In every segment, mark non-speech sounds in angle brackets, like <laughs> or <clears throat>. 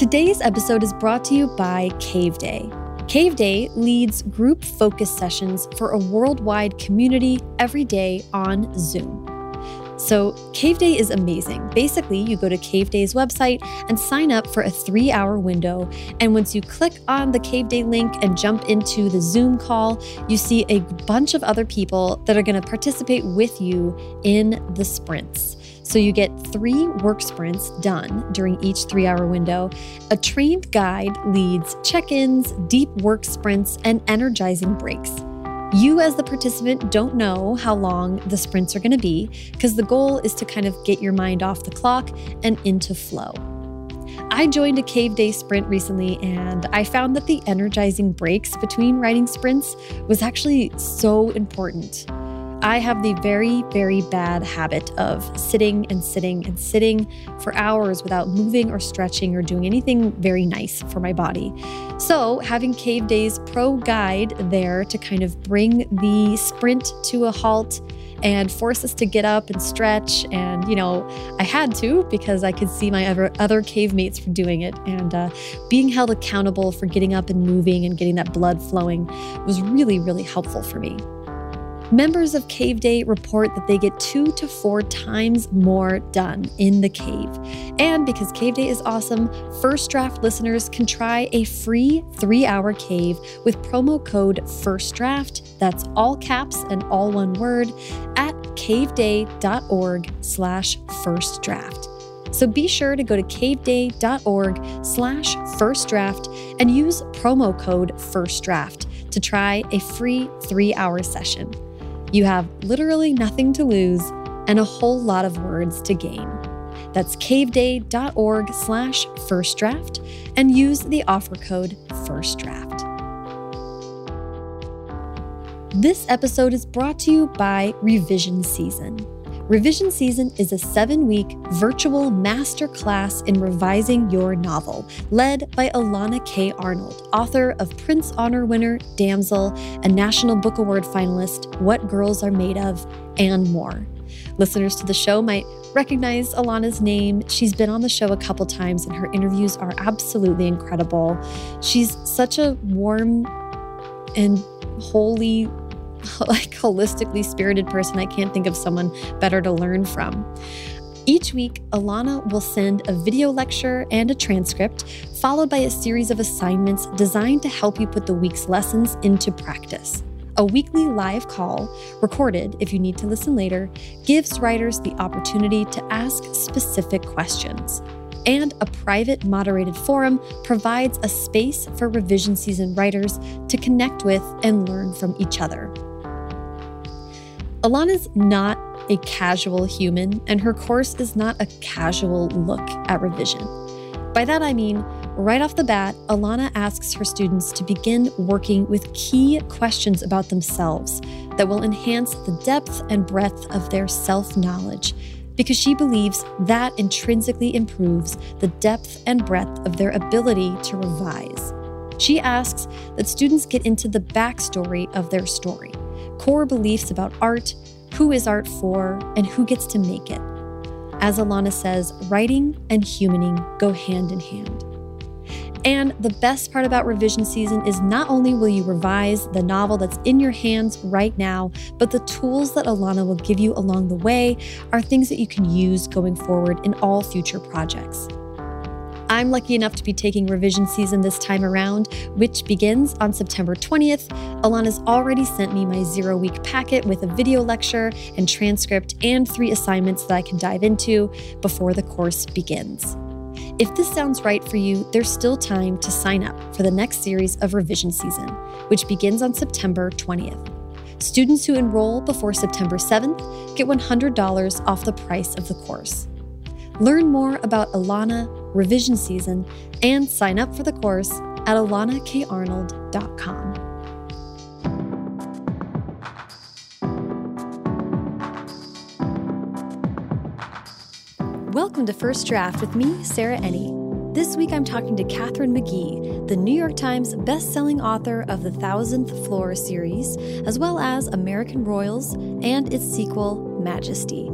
Today's episode is brought to you by Cave Day. Cave Day leads group focus sessions for a worldwide community every day on Zoom. So, Cave Day is amazing. Basically, you go to Cave Day's website and sign up for a three hour window. And once you click on the Cave Day link and jump into the Zoom call, you see a bunch of other people that are going to participate with you in the sprints. So you get three work sprints done during each three hour window. A trained guide leads check ins, deep work sprints, and energizing breaks. You, as the participant, don't know how long the sprints are going to be because the goal is to kind of get your mind off the clock and into flow. I joined a cave day sprint recently and I found that the energizing breaks between writing sprints was actually so important. I have the very, very bad habit of sitting and sitting and sitting for hours without moving or stretching or doing anything very nice for my body. So, having Cave Days Pro Guide there to kind of bring the sprint to a halt and force us to get up and stretch. And, you know, I had to because I could see my other, other cave mates for doing it. And uh, being held accountable for getting up and moving and getting that blood flowing was really, really helpful for me. Members of Cave Day report that they get two to four times more done in the cave. And because Cave Day is awesome, First Draft listeners can try a free three hour cave with promo code First Draft. That's all caps and all one word at caveday.org slash first draft. So be sure to go to caveday.org slash first draft and use promo code first draft to try a free three hour session. You have literally nothing to lose and a whole lot of words to gain. That's caveday.org slash first draft and use the offer code first draft. This episode is brought to you by Revision Season. Revision Season is a seven week virtual masterclass in revising your novel, led by Elana K. Arnold, author of Printz Honor winner Damsel a National Book Award finalist What Girls Are Made Of, and more. Listeners to the show might recognize Elana's name. She's been on the show a couple times, and her interviews are absolutely incredible. She's such a warm and holy <laughs> like holistically spirited person. I can't think of someone better to learn from. Each week, Elana will send a video lecture and a transcript, followed by a series of assignments designed to help you put the week's lessons into practice. A weekly live call, recorded if you need to listen later, gives writers the opportunity to ask specific questions. And a private moderated forum provides a space for revision season writers to connect with and learn from each other. Elana's not a casual human, and her course is not a casual look at revision. By that I mean, right off the bat, Elana asks her students to begin working with key questions about themselves that will enhance the depth and breadth of their self knowledge, because she believes that intrinsically improves the depth and breadth of their ability to revise. She asks that students get into the backstory of their story core beliefs about art, who is art for, and who gets to make it. As Elana says, writing and humaning go hand in hand. And the best part about revision season is not only will you revise the novel that's in your hands right now, but the tools that Elana will give you along the way are things that you can use going forward in all future projects. I'm lucky enough to be taking revision season this time around, which begins on September 20th. Elana's already sent me my zero week packet with a video lecture and transcript and three assignments that I can dive into before the course begins. If this sounds right for you, there's still time to sign up for the next series of revision season, which begins on September 20th. Students who enroll before September 7th get $100 off the price of the course. Learn more about Elana, revision season, and sign up for the course at elanakarnold.com. Welcome to First Draft with me, Sarah Enni. This week I'm talking to Katharine McGee, the New York Times bestselling author of the Thousandth Floor series, as well as American Royals and its sequel, Majesty.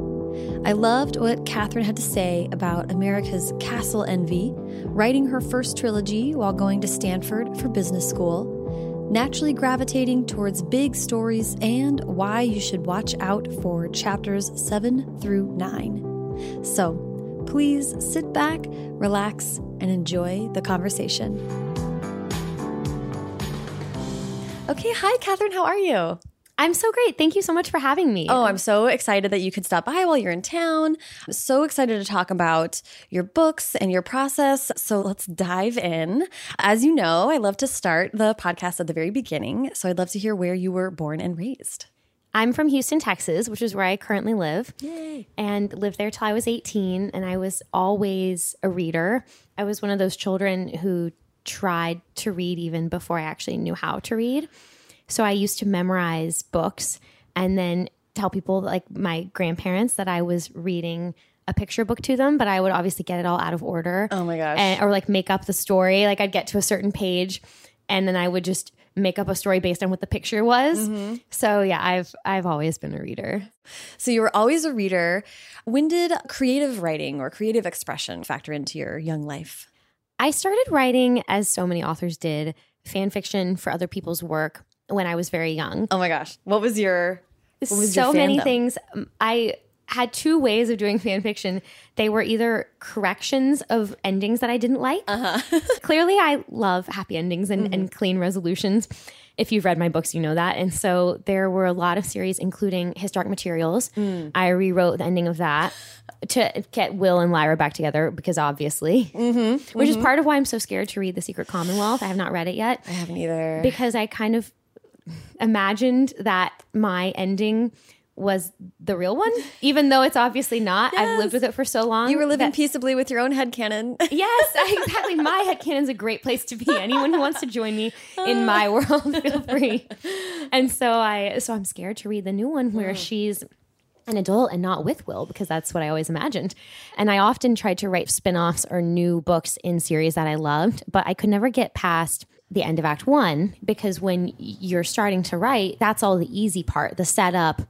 I loved what Katharine had to say about America's castle envy, writing her first trilogy while going to Stanford for business school, naturally gravitating towards big stories, and why you should watch out for chapters 7 through 9. So please sit back, relax, and enjoy the conversation. Okay, hi, Katharine. How are you? I'm so great. Thank you so much for having me. Oh, I'm so excited that you could stop by while you're in town. I'm so excited to talk about your books and your process. So let's dive in. As you know, I love to start the podcast at the very beginning. So I'd love to hear where you were born and raised. I'm from Houston, Texas, which is where I currently live. Yay. And lived there till I was 18. And I was always a reader. I was one of those children who tried to read even before I actually knew how to read. So I used to memorize books and then tell people, like my grandparents, that I was reading a picture book to them, but I would obviously get it all out of order. Oh my gosh. And, or like make up the story. Like I'd get to a certain page and then I would just make up a story based on what the picture was. Mm-hmm. So yeah, I've I've always been a reader. So you were always a reader. When did creative writing or creative expression factor into your young life? I started writing as so many authors did, fan fiction for other people's work when I was very young. Oh my gosh. What was your what was so your many things. Um, I had two ways of doing fan fiction. They were either corrections of endings that I didn't like. Uh-huh. <laughs> Clearly, I love happy endings and, and clean resolutions. If you've read my books, you know that. And so there were a lot of series, including His Dark Materials. I rewrote the ending of that to get Will and Lyra back together because obviously, which is part of why I'm so scared to read The Secret Commonwealth. I have not read it yet I haven't either. because I kind of imagined that my ending was the real one, even though it's obviously not. I've lived with it for so long. you were living peaceably with your own head headcanon. <laughs> Yes, exactly. My headcanon's a great place to be. Anyone who wants to join me in my ah. world, <laughs> feel free. <laughs> And so I so I'm scared to read the new one where hmm. she's an adult and not with Will because that's what I always imagined. And I often tried to write spin-offs or new books in series that I loved, but I could never get past the end of act 1 because when you're starting to write, that's all the easy part, the setup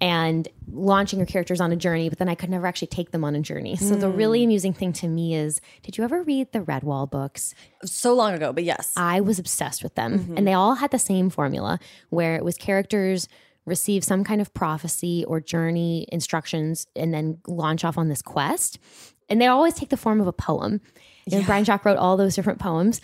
and launching your characters on a journey, but then I could never actually take them on a journey. So the hmm. really amusing thing to me is did you ever read the Redwall books? so long ago, but yes. I was obsessed with them. Mm-hmm. And they all had the same formula where it was characters receive some kind of prophecy or journey instructions and then launch off on this quest. And they always take the form of a poem. And Brian Jacques wrote all those different poems.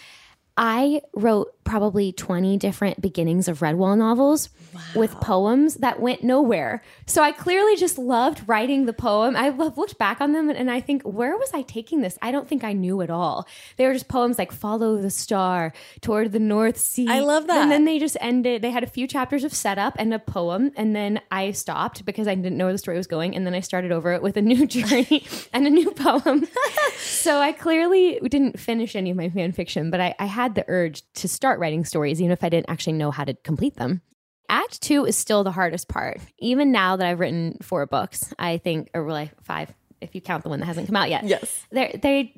I wrote probably 20 different beginnings of Redwall novels with poems that went nowhere. So I clearly just loved writing the poem. I've looked back on them and I think, where was I taking this? I don't think I knew at all. They were just poems like Follow the Star, Toward the North Sea. I love that. And then they just ended, they had a few chapters of setup and a poem. And then I stopped because I didn't know where the story was going. And then I started over it with a new <laughs> journey <laughs> and a new poem. so I clearly didn't finish any of my fan fiction, but I, I had the urge to start writing stories, even if I didn't actually know how to complete them. Act two is still the hardest part. Even now that I've written four books, I think, or really five, if you count the one that hasn't come out yet. Yes. They're, they,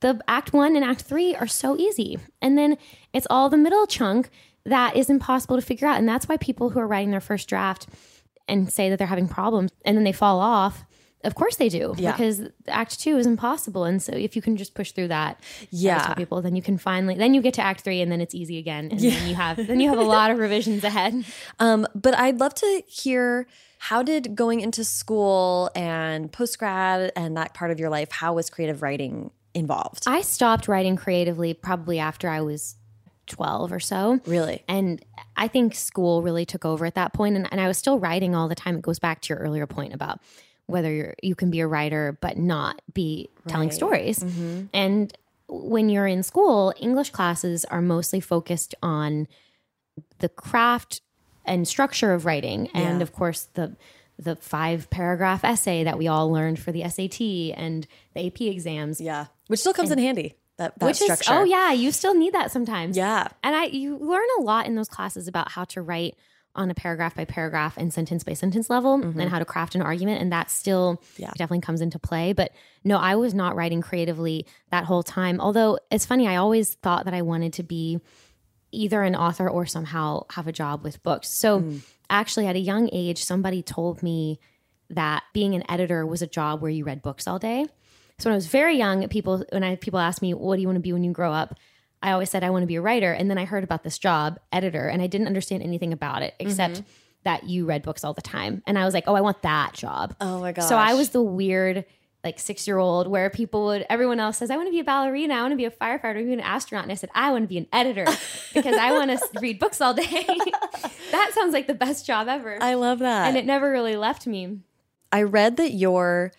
the act one and act three are so easy. And then it's all the middle chunk that is impossible to figure out. And that's why people who are writing their first draft and say that they're having problems and then they fall off. Of course they do, Yeah. because Act Two is impossible, and so if you can just push through that, Yeah. tell people, then you can finally, then you get to Act Three, and then it's easy again, and then you have, then you have a <laughs> lot of revisions ahead. Um, but I'd love to hear how did going into school and post grad and that part of your life, how was creative writing involved? I stopped writing creatively probably after I was twelve or so. really? And I think school really took over at that point, and, and I was still writing all the time. It goes back to your earlier point about whether you're, you can be a writer but not be telling stories. Mm-hmm. And when you're in school, English classes are mostly focused on the craft and structure of writing, and Yeah. of course the the five paragraph essay that we all learned for the SAT and the AP exams. Yeah. Which still comes in handy. That, that Which structure. is oh yeah, you still need that sometimes. Yeah. And I you learn a lot in those classes about how to write on a paragraph by paragraph and sentence by sentence level and how to craft an argument and that still Mm-hmm. Yeah. definitely comes into play but no I was not writing creatively that whole time although it's funny I always thought that I wanted to be either an author or somehow have a job with books so Mm. actually at a young age somebody told me that being an editor was a job where you read books all day So when I was very young, people when I people asked me, "What do you want to be when you grow up?" I always said I want to be a writer, and then I heard about this job, editor, and I didn't understand anything about it except Mm-hmm. that you read books all the time, and I was like, "Oh, I want that job." Oh my God. So I was the weird like six year old where people would everyone else says I want to be a ballerina, I want to be a firefighter, I want to be an astronaut, and I said I want to be an editor <laughs> because I want to read books all day. <laughs> that sounds like the best job ever, I love that. and it never really left me. I read that your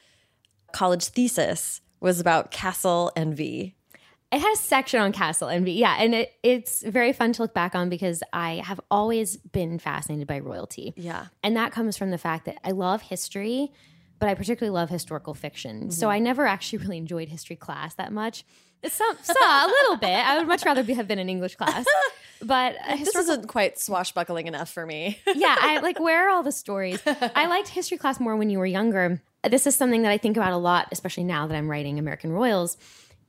college thesis was about castle envy. It has a section on Castle Envy, yeah, and it, it's very fun to look back on because I have always been fascinated by royalty. Yeah. And that comes from the fact that I love history, but I particularly love historical fiction. So I never actually really enjoyed history class that much. Some, some a little bit. I would much rather be, have been in English class. <laughs> But uh, This isn't quite swashbuckling enough for me. <laughs> yeah, I like where are all the stories? I <laughs> liked history class more when you were younger. This is something that I think about a lot, especially now that I'm writing American Royals.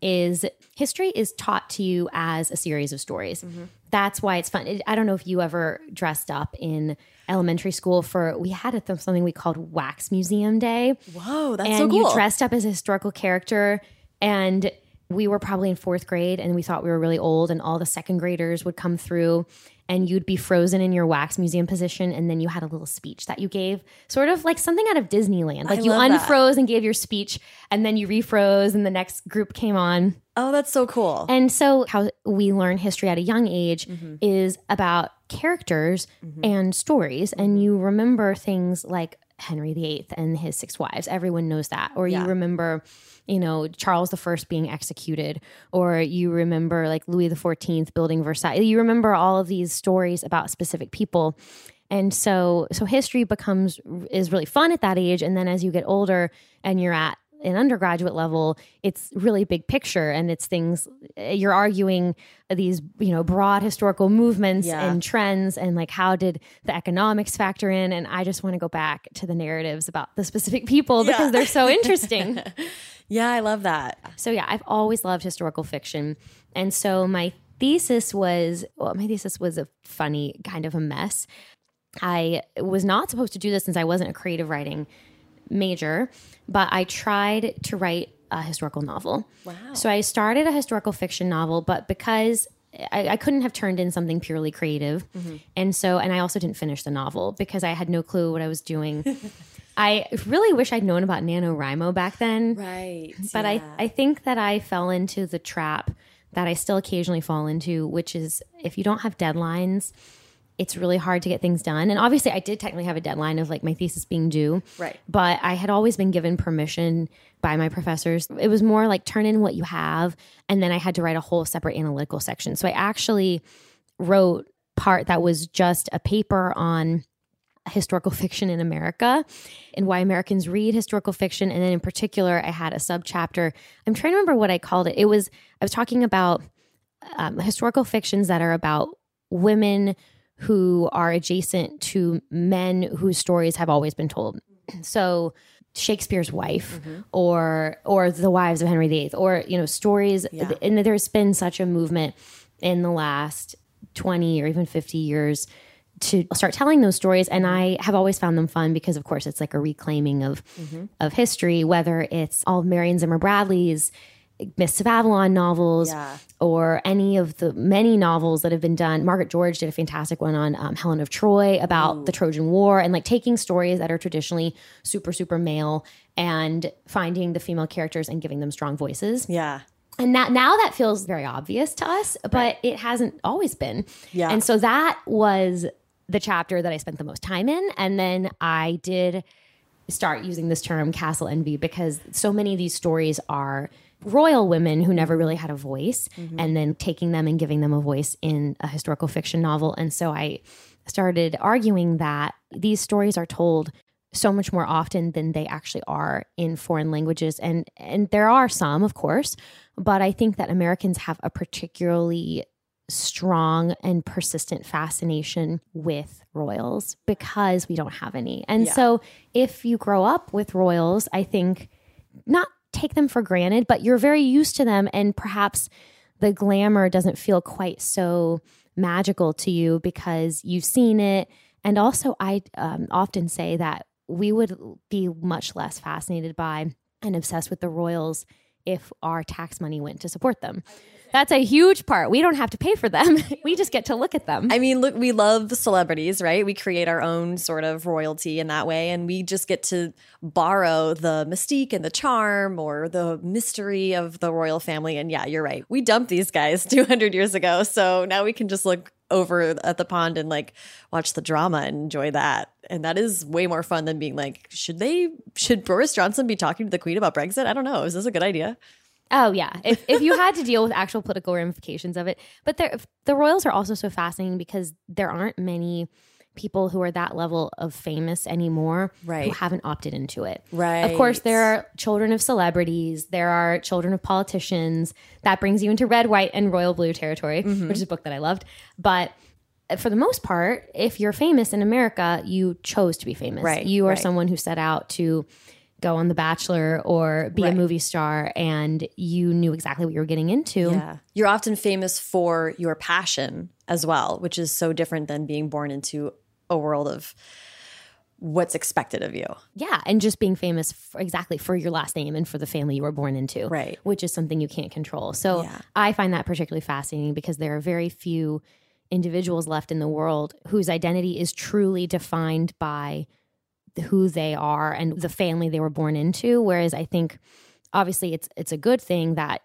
Is history is taught to you as a series of stories. Mm-hmm. That's why it's fun. I don't know if you ever dressed up in elementary school for we had a, something we called Wax Museum Day Whoa, that's and so cool. you dressed up as a historical character and we were probably in fourth grade and we thought we were really old and all the second graders would come through and you'd be frozen in your wax museum position and then you had a little speech that you gave sort of like something out of disneyland like you love that. unfroze and gave your speech and then you refroze and the next group came on oh, that's so cool. and so, how we learn history at a young age Mm-hmm. is about characters and stories. Mm-hmm. And you remember things like Henry VIII and his six wives. Everyone knows that. Or Yeah. you remember, you know, Charles I being executed. Or you remember like Louis XIV building Versailles. You remember all of these stories about specific people. And so, so history becomes is really fun at that age. And then as you get older and you're at an undergraduate level, it's really big picture and it's things eh, you're arguing these, you know, broad historical movements Yeah. and trends and like how did the economics factor in? And I just want to go back to the narratives about the specific people because Yeah. they're so <laughs> interesting. yeah, I love that. So yeah, I've always loved historical fiction. And so my thesis was well, my thesis was a funny kind of a mess. I was not supposed to do this since I wasn't a creative writing major, but I tried to write a historical novel. Wow. So I started a historical fiction novel, but because I, I couldn't have turned in something purely creative. Mm-hmm. And so, and I also didn't finish the novel because I had no clue what I was doing. <laughs> I really wish I'd known about NaNoWriMo back then. Right. But I, I think that I fell into the trap that I still occasionally fall into, which is if you don't have deadlines, it's really hard to get things done. And obviously, I did technically have a deadline of like my thesis being due. Right. But I had always been given permission by my professors. It was more like turn in what you have. And then I had to write a whole separate analytical section. So I actually wrote part that was just a paper on historical fiction in America and why Americans read historical fiction. And then in particular, I had a subchapter. I'm trying to remember what I called it. It was, I was talking about um, historical fictions that are about women who are adjacent to men whose stories have always been told. <clears throat> So, Shakespeare's wife mm-hmm. or or the wives of Henry VIII or you know stories Yeah. and there's been such a movement in the last 20 or even 50 years to start telling those stories and mm-hmm. I have always found them fun because of course it's like a reclaiming of mm-hmm. of history whether it's all of Marion Zimmer Bradley's Mists of Avalon novels Yeah. or any of the many novels that have been done. Margaret George did a fantastic one on um, Helen of Troy about the Trojan War and like taking stories that are traditionally super, super male and finding the female characters and giving them strong voices. Yeah. And that now that feels very obvious to us, but it hasn't always been. Yeah. And so that was the chapter that I spent the most time in. And then I did start using this term castle envy because so many of these stories are royal women who never really had a voice mm-hmm. and then taking them and giving them a voice in a historical fiction novel. And so I started arguing that these stories are told so much more often than they actually are in foreign languages and and there are some of course but i think that americans have a particularly strong and persistent fascination with royals because we don't have any and Yeah. so if you grow up with royals i think not take them for granted but you're very used to them and perhaps the glamour doesn't feel quite so magical to you because you've seen it and also i um, often say that we would be much less fascinated by and obsessed with the royals if our tax money went to support them. That's a huge part. We don't have to pay for them. <laughs> we just get to look at them. I mean, look, we love celebrities, right? We create our own sort of royalty in that way, and we just get to borrow the mystique and the charm or the mystery of the royal family. And yeah, you're right. We dumped these guys <laughs> 200 years ago. So now we can just look over at the pond and like watch the drama and enjoy that. And that is way more fun than being like, should they, should Boris Johnson be talking to the Queen about Brexit? I don't know. Is this a good idea? Oh yeah, if if you had to deal with actual political ramifications of it, but there, the royals are also so fascinating because there aren't many people who are that level of famous anymore Right. who haven't opted into it. Right. Of course, there are children of celebrities. There are children of politicians. That brings you into red, white, and royal blue territory, Mm-hmm. which is a book that I loved. But for the most part, if you're famous in America, you chose to be famous. Right, You are right. someone who set out to go on The Bachelor or be a movie star, and you knew exactly what you were getting into. Yeah. You're often famous for your passion as well, which is so different than being born into a world of what's expected of you. Yeah, and just being famous for, exactly for your last name and for the family you were born into, Right. Which is something you can't control. So Yeah. I find that particularly fascinating because there are very few individuals left in the world whose identity is truly defined by who they are and the family they were born into. Whereas I think, obviously, it's it's a good thing that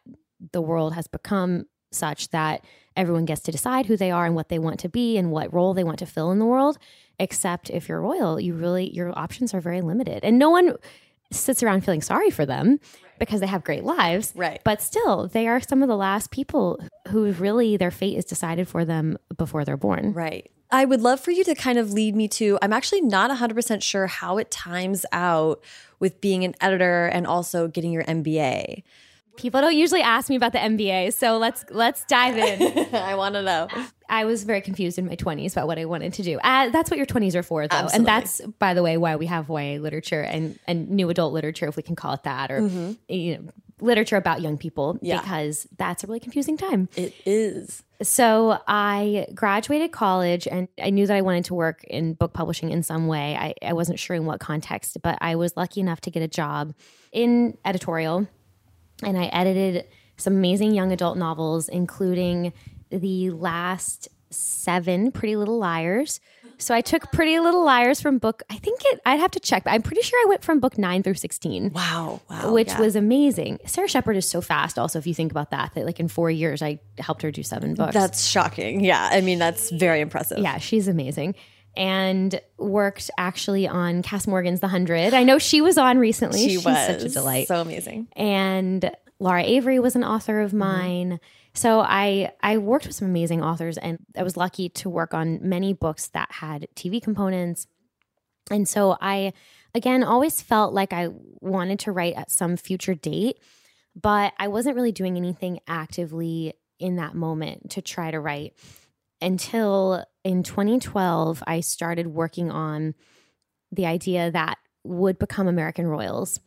the world has become such that everyone gets to decide who they are and what they want to be and what role they want to fill in the world. Except if you're royal, you really your options are very limited, and no one sits around feeling sorry for them because they have great lives. Right. But still, they are some of the last people who really their fate is decided for them before they're born. Right. I would love for you to kind of lead me to I'm actually not 100% sure how it times out with being an editor and also getting your MBA. People don't usually ask me about the MBA, so let's let's dive in. <laughs> I want to know. I was very confused in my 20s about what I wanted to do. Uh, that's what your 20s are for, though. Absolutely. And that's, by the way, why we have YA literature and, and new adult literature, if we can call it that, or you know, literature about young people, Yeah. because that's a really confusing time. It is. So I graduated college and I knew that I wanted to work in book publishing in some way. I, I wasn't sure in what context, but I was lucky enough to get a job in editorial and I edited some amazing young adult novels, including the last seven Pretty Little Liars. So I took Pretty Little Liars from book, I think it, I'd have to check, but I'm pretty sure I went from book nine through 16 Wow. Wow. which yeah. was amazing. Sara Shepard is so fast. Also, if you think about that, that like in four years, I helped her do seven books. That's shocking. Yeah. I mean, that's very impressive. yeah, she's amazing. And worked actually on Kass Morgan's The Hundred. I know she was on recently. She she's was such a delight. So amazing. and Laura Avery was an author of mm-hmm. mine. So I I worked with some amazing authors, and I was lucky to work on many books that had TV components. And so I, again, always felt like I wanted to write at some future date, but I wasn't really doing anything actively in that moment to try to write until in 2012, I started working on the idea that would become American Royals.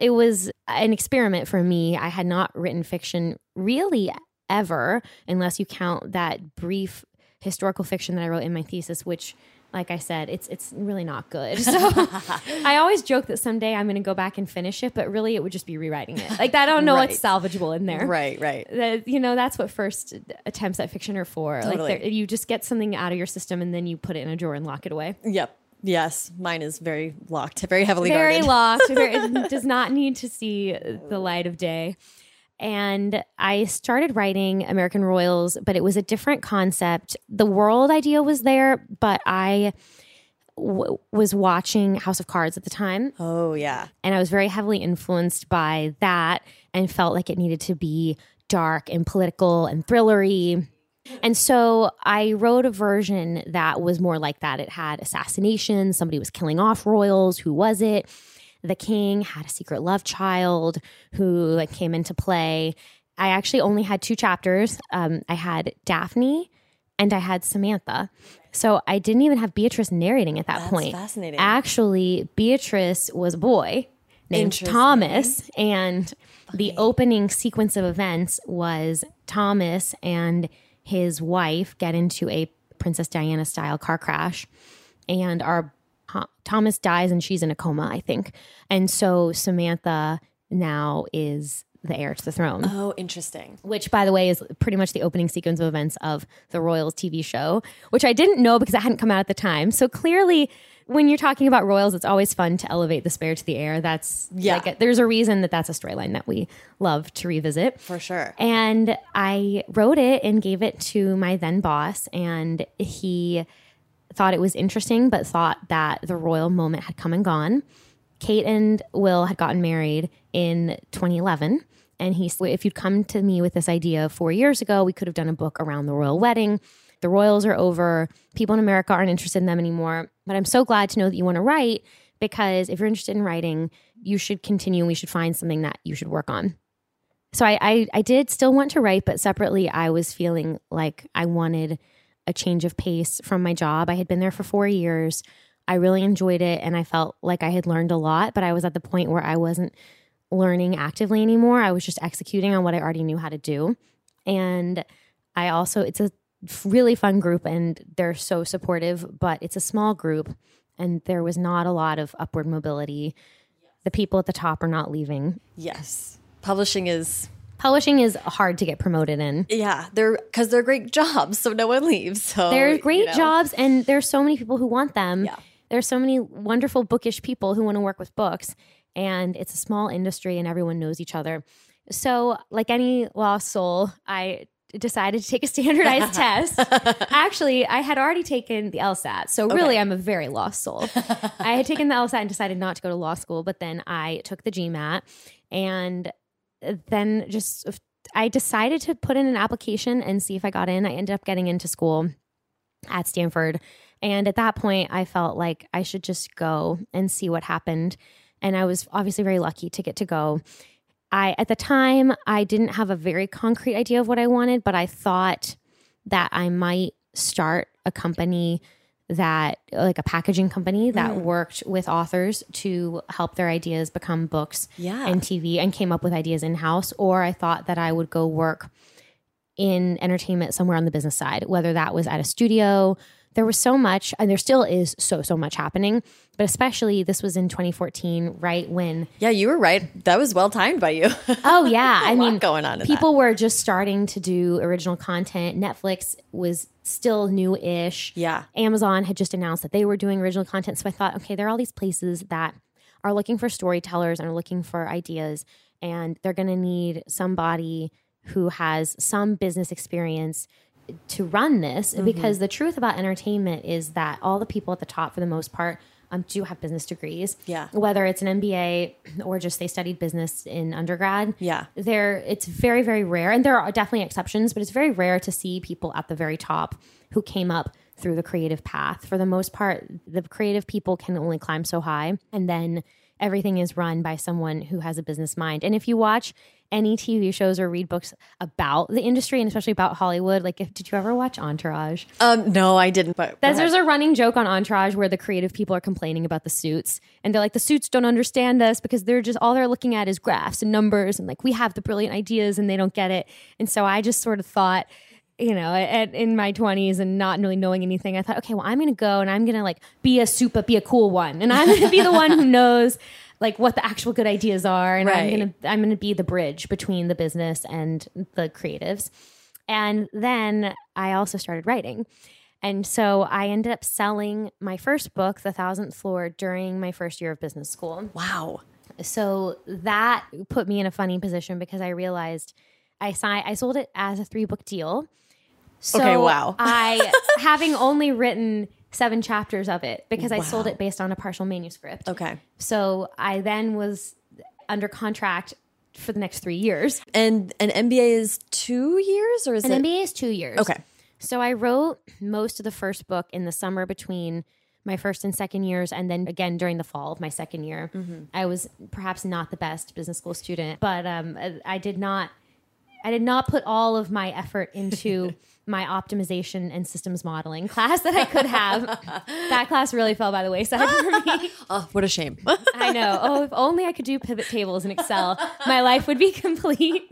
It was an experiment for me. I had not written fiction really ever, unless you count that brief historical fiction that I wrote in my thesis, which like I said, it's it's really not good. <laughs> So I always joke that someday I'm going to go back and finish it, but really it would just be rewriting it. Like I don't know what's salvageable in there. Right. Right. That- you know that's what first attempts at fiction are for. Totally. Like you just get something out of your system and then you put it in a drawer and lock it away. Yep. Yes. Mine is very locked, very heavily Very guarded. locked. Very, it <laughs> does not need to see the light of day. And I started writing American Royals, but it was a different concept. The world idea was there, but I w- was watching House of Cards at the time. Oh yeah. And I was very heavily influenced by that and felt like it needed to be dark and political and thrillery. And so I wrote a version that was more like that. It had assassinations, somebody was killing off royals. Who was it? The king had a secret love child who like came into play. I actually only had two chapters. Um, I had Daphne and I had Samantha. So I didn't even have Beatrice narrating at that That's point. fascinating. Actually, Beatrice was a boy named Thomas, and the opening sequence of events was Thomas and his wife get into a Princess Diana style car crash, and our Thomas dies and she's in a coma, I think. And so Samantha now is the heir to the throne. Oh, interesting. Which, by the way, is pretty much the opening sequence of events of the Royals TV show, which I didn't know because it hadn't come out at the time. So clearly, when you're talking about royals, it's always fun to elevate the spare to the heir. That's Yeah. Like a, there's a reason that that's a storyline that we love to revisit. For sure. And I wrote it and gave it to my then boss, and he thought it was interesting, but thought that the royal moment had come and gone. Kate and Will had gotten married in 2011. And he said, if you'd come to me with this idea four years ago, we could have done a book around the royal wedding. The royals are over. People in America aren't interested in them anymore. But I'm so glad to know that you want to write because if you're interested in writing, you should continue and we should find something that you should work on. So I, I, I did still want to write, but separately, I was feeling like I wanted a change of pace from my job. I had been there for four years. I really enjoyed it and I felt like I had learned a lot, but I was at the point where I wasn't learning actively anymore. I was just executing on what I already knew how to do. And I also, it's a really fun group and they're so supportive, but it's a small group and there was not a lot of upward mobility. The people at the top are not leaving. Yes. Publishing is Publishing is hard to get promoted in. yeah, they're because they're great jobs, so no one leaves. So They're great you know. jobs, and there's so many people who want them. Yeah. There's so many wonderful bookish people who want to work with books, and it's a small industry, and everyone knows each other. So, like any lost soul, I decided to take a standardized <laughs> test. Actually, I had already taken the LSAT, so really, Okay. I'm a very lost soul. I had taken the LSAT and decided not to go to law school, but then I took the GMAT, and then just I decided to put in an application and see if I got in. I ended up getting into school at Stanford. And at that point, I felt like I should just go and see what happened. And I was obviously very lucky to get to go. I at the time I didn't have a very concrete idea of what I wanted, but I thought that I might start a company that like a packaging company that mm. worked with authors to help their ideas become books Yeah. and TV and came up with ideas in house or I thought that I would go work in entertainment somewhere on the business side, whether that was at a studio. There was so much, and there still is so, so much happening. But especially this was in 2014, right when, Yeah, you were right. That was well timed by you. <laughs> oh, yeah. I mean, going on people were just starting to do original content. Netflix was still new ish. Yeah. Amazon had just announced that they were doing original content. So I thought, okay, there are all these places that are looking for storytellers and are looking for ideas, and they're going to need somebody who has some business experience to run this because the truth about entertainment is that all the people at the top for the most part um, do have business degrees. Yeah. whether it's an mba or just they studied business in undergrad Yeah. there it's very very rare. And there are definitely exceptions but it's very rare to see people at the very top who came up through the creative path. For the most part the creative people can only climb so high and then everything is run by someone who has a business mind. And if you watch any tv shows or read books about the industry and especially about hollywood like if, did you ever watch entourage Um, no, I didn't. But there's, there's a running joke on Entourage where the creative people are complaining about the suits, and they're like, the suits don't understand us because they're just all they're looking at is graphs and numbers, and like we have the brilliant ideas and they don't get it. And so I just sort of thought, you know, at, in my 20s and not really knowing anything, I thought, okay, well, I'm gonna go and I'm gonna like be a but be a cool one, and I'm gonna be the one who knows like what the actual good ideas are, and Right. I'm gonna I'm gonna be the bridge between the business and the creatives. And then I also started writing. And so I ended up selling my first book, The Thousandth Floor, during my first year of business school. wow. So that put me in a funny position because I realized I signed, I sold it as a three book deal. So Okay, wow. I, <laughs> having only written seven chapters of it because I sold it based on a partial manuscript. Okay. So I then was under contract for the next three years. And an MBA is two years, or is An it? MBA is two years. Okay. So I wrote most of the first book in the summer between my first and second years, and then again during the fall of my second year. I was perhaps not the best business school student, but um, I did not. I did not put all of my effort into <laughs> my optimization and systems modeling class that I could have. <laughs> that class really fell by the wayside for me. <laughs> Oh, what a shame. <laughs> I know. Oh, if only I could do pivot tables in Excel, my life would be complete.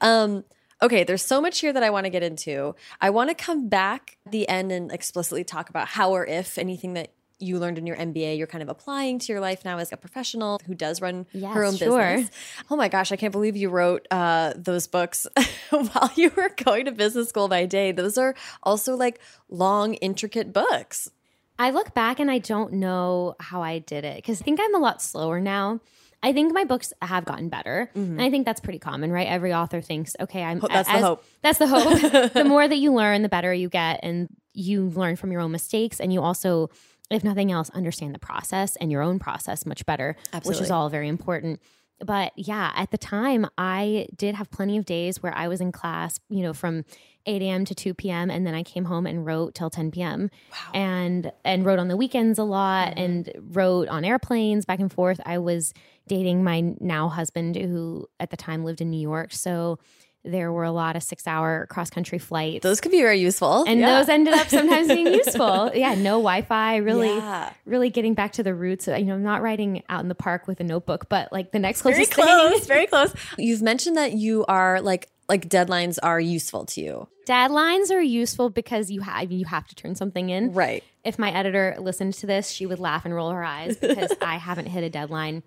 Um, okay, there's so much here that I want to get into. I want to come back at the end and explicitly talk about how or if anything that you learned in your MBA, you're kind of applying to your life now as a professional who does run Yes, her own sure. business. Oh my gosh, I can't believe you wrote uh, those books <laughs> while you were going to business school by day. Those are also like long, intricate books. I look back and I don't know how I did it because I think I'm a lot slower now. I think my books have gotten better, and I think that's pretty common, right? Every author thinks, okay, I'm that's the hope. That's the hope. <laughs> the more that you learn, the better you get, and you learn from your own mistakes, and you also, if nothing else, understand the process and your own process much better, which is all very important. But yeah, at the time, I did have plenty of days where I was in class, you know, from 8 a.m. to 2 p.m. and then I came home and wrote till 10 p.m. Wow. and and wrote on the weekends a lot mm-hmm. and wrote on airplanes back and forth. I was dating my now husband who at the time lived in New York, so there were a lot of six hour cross country flights. Those could be very useful. and Yeah. those ended up sometimes being <laughs> useful. Yeah, no Wi-Fi. Really, Yeah. really getting back to the roots. You know, I'm not writing out in the park with a notebook, but like the next very closest thing. close, <laughs> very close. You've mentioned that you are like like deadlines are useful to you. Deadlines are useful because you have you have to turn something in. Right. If my editor listened to this, she would laugh and roll her eyes because <laughs> I haven't hit a deadline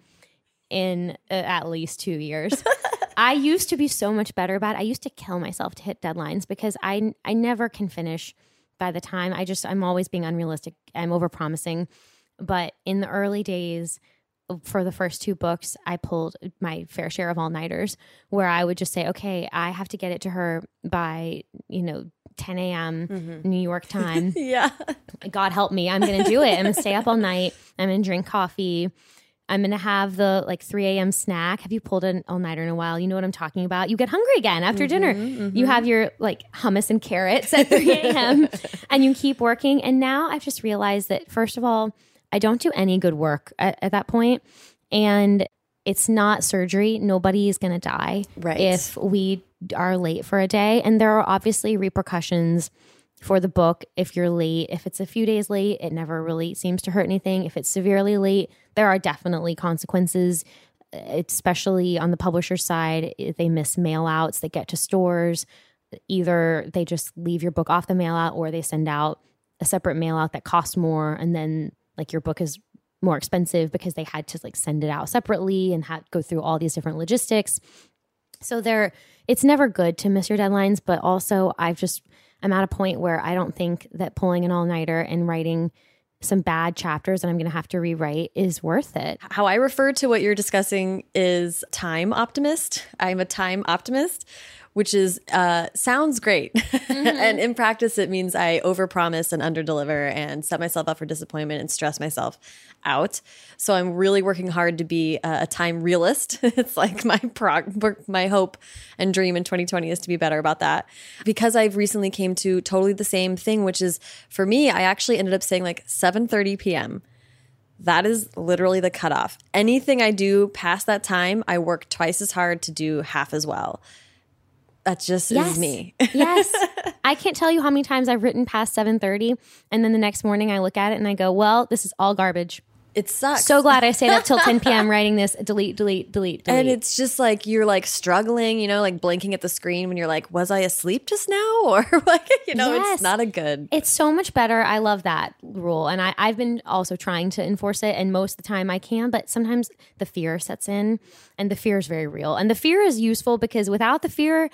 in uh, at least two years. I used to be so much better about it. I used to kill myself to hit deadlines because I I never can finish by the time. I just I'm always being unrealistic. I'm overpromising. But in the early days uh, for the first two books, I pulled my fair share of all nighters where I would just say, okay, I have to get it to her by, you know, 10 a.m. Mm-hmm. New York time. <laughs> Yeah. God help me. I'm going to do it. I'm going to stay up all night. I'm going to drink coffee. I'm going to have the like 3 a.m. snack. Have you pulled an all nighter in a while? You know what I'm talking about. You get hungry again after mm-hmm, dinner. You mm-hmm. have your like hummus and carrots at 3 <laughs> a.m. and you keep working. And now I've just realized that, first of all, I don't do any good work at, at that. And it's not surgery. Nobody is going to die Right. if we are late for a day. And there are obviously repercussions for the book if you're late. If it's a few days late, it never really seems to hurt anything. If it's severely late, there are definitely consequences, uh, especially on the publisher side. If they miss mail outs that get to stores, either they just leave your book off the mail out or they send out a separate mail out that costs more. And then, like, your book is more expensive because they had to like send it out separately and had go through all these different logistics. So there it's never good to miss your deadlines, but also I've just I'm at a point where I don't think that pulling an all-nighter and writing some bad chapters that I'm going to have to rewrite is worth it. How I refer to what you're discussing is time optimist. I'm a time optimist, which is uh, sounds great, <laughs> and in practice, it means I overpromise and underdeliver, and set myself up for disappointment and stress myself out. So I'm really working hard to be a, a time realist. <laughs> it's like my prog- my hope and dream in 2020 is to be better about that. Because I've recently came to totally the same thing, which is for me, I actually ended up saying like 7:30 p.m. That is literally the cutoff. Anything I do past that time, I work twice as hard to do half as well. That just is me. yes. <laughs> I can't tell you how many times I've written past 7:30 and then the next morning I look at it and I go, "Well, this is all garbage." It sucks. So glad I stayed up till 10 <laughs> p.m. writing this. Delete, delete, delete, delete. and it's just like you're like struggling, you know, like blinking at the screen when you're like, was I asleep just now? <laughs> Or like, you know, Yes. it's not a good. It's so much better. I love that rule. And I, I've been also trying to enforce it. And most of the time I can, but sometimes the fear sets in and the fear is very real. And the fear is useful because without the fear,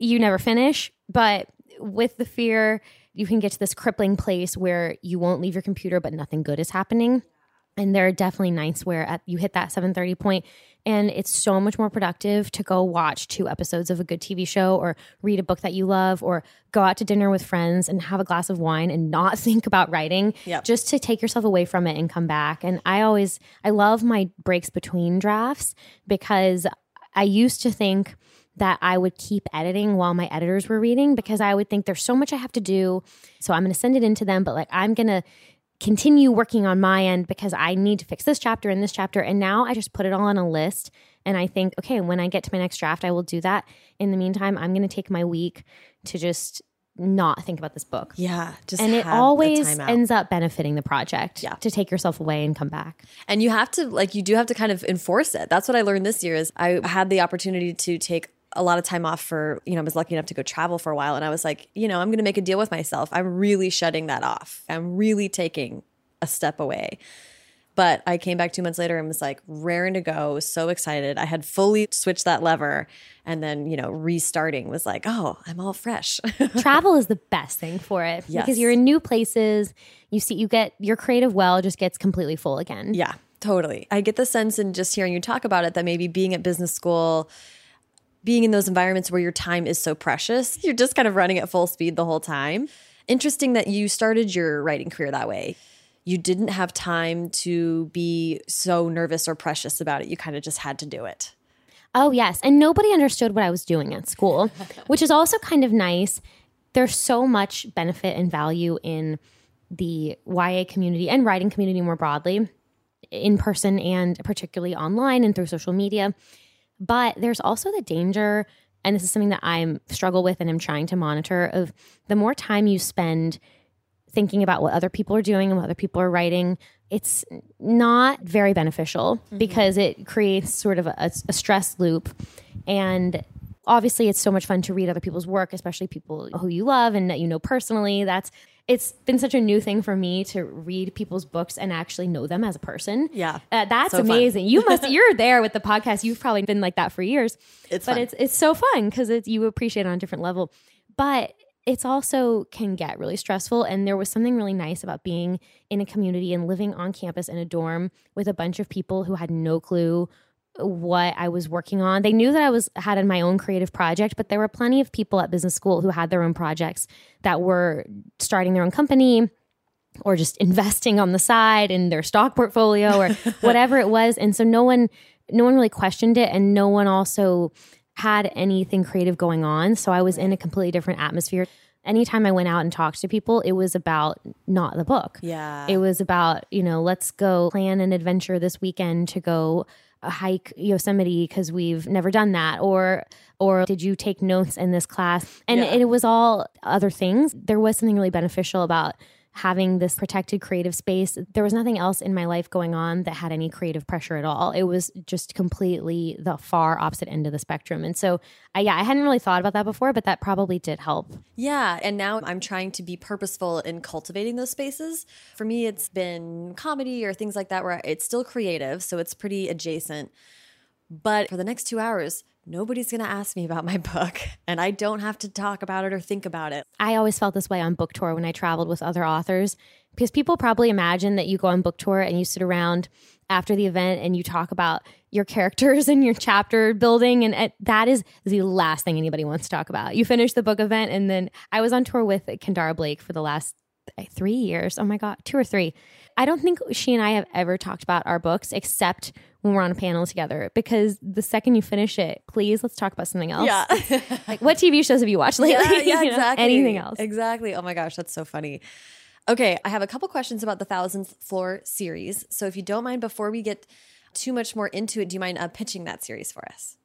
you never finish. But with the fear, you can get to this crippling place where you won't leave your computer, but nothing good is happening. And there are definitely nights where at, you hit that 7:30 point and it's so much more productive to go watch two episodes of a good TV show or read a book that you love or go out to dinner with friends and have a glass of wine and not <laughs> think about writing Yep. just to take yourself away from it and come back. And I always I love my breaks between drafts because I used to think that I would keep editing while my editors were reading because I would think there's so much I have to do. So I'm going to send it in to them, but like I'm going to continue working on my end because I need to fix this chapter and this chapter. And now I just put it all on a list and I think, okay, when I get to my next draft, I will do that. In the meantime, I'm going to take my week to just not think about this book. Yeah. Just And it always ends up benefiting the project Yeah. to take yourself away and come back. And you have to like you do have to kind of enforce it. That's what I learned this year is I had the opportunity to take a lot of time off for, you know, I was lucky enough to go travel for a while and I was like, you know, I'm going to make a deal with myself. I'm really shutting that off. I'm really taking a step away. But I came back two months later and was like raring to go, so excited. I had fully switched that lever. And then, you know, restarting was like, oh, I'm all fresh. <laughs> Travel is the best thing for it Yes. because you're in new places. You see, you get your creative well just gets completely full again. yeah, totally. I get the sense in just hearing you talk about it that maybe being at business school, being in those environments where your time is so precious, you're just kind of running at full speed the whole time. Interesting that you started your writing career that way. You didn't have time to be so nervous or precious about it. You kind of just had to do it. Oh, yes. And nobody understood what I was doing at school, <laughs> which is also kind of nice. There's so much benefit and value in the YA community and writing community more broadly, in person and particularly online and through social media. But there's also the danger, and this is something that I'm struggle with and I'm trying to monitor of the more time you spend thinking about what other people are doing and what other people are writing, it's not very beneficial mm-hmm. because it creates sort of a, a stress loop. And obviously, it's so much fun to read other people's work, especially people who you love and that you know personally. That's it's been such a new thing for me to read people's books and actually know them as a person. Yeah. Uh, that's So amazing. You must <laughs> you're there with the podcast. You've probably been like that for years. It's but fun. it's it's so fun because it's you appreciate it on a different level. But it's also can get really stressful. And there was something really nice about being in a community and living on campus in a dorm with a bunch of people who had no clue what I was working on. They knew that I was had in my own creative project, but there were plenty of people at business school who had their own projects that were starting their own company or just investing on the side in their stock portfolio or <laughs> whatever it was. And so no one no one really questioned it and no one also had anything creative going on. So I was in a completely different atmosphere. Anytime I went out and talked to people, it was about not the book. Yeah. It was about, you know, let's go plan an adventure this weekend to go uh, hike Yosemite because we've never done that or or did you take notes in this class? And Yeah. it was all other things. There was something really beneficial about having this protected creative space. There was nothing else in my life going on that had any creative pressure at all. It was just completely the far opposite end of the spectrum. And so, I, yeah, I hadn't really thought about that before, but that probably did help. Yeah, and now I'm trying to be purposeful in cultivating those spaces. For me, it's been comedy or things like that where it's still creative, so it's pretty adjacent. But for the next two hours, nobody's going to ask me about my book, <laughs> and I don't have to talk about it or think about it. I always felt this way on book tour when I traveled with other authors because people probably imagine that you go on book tour and you sit around after the event and you talk about your characters <laughs> and your chapter building and it, that is the last thing anybody wants to talk about. You finish the book event and then I was on tour with Kendare Blake for the last uh, 3 years. Oh my god, 2 or 3. I don't think she and I have ever talked about our books except when we're on a panel together because the second you finish it, please let's talk about something else. Yeah. <laughs> like what TV shows have you watched lately? yeah, <laughs> yeah, You know, exactly. Anything else? Exactly. Oh my gosh, that's so funny. Okay, I have a couple questions about the Thousandth Floor series. So if you don't mind, before we get too much more into it, do you mind uh, pitching that series for us?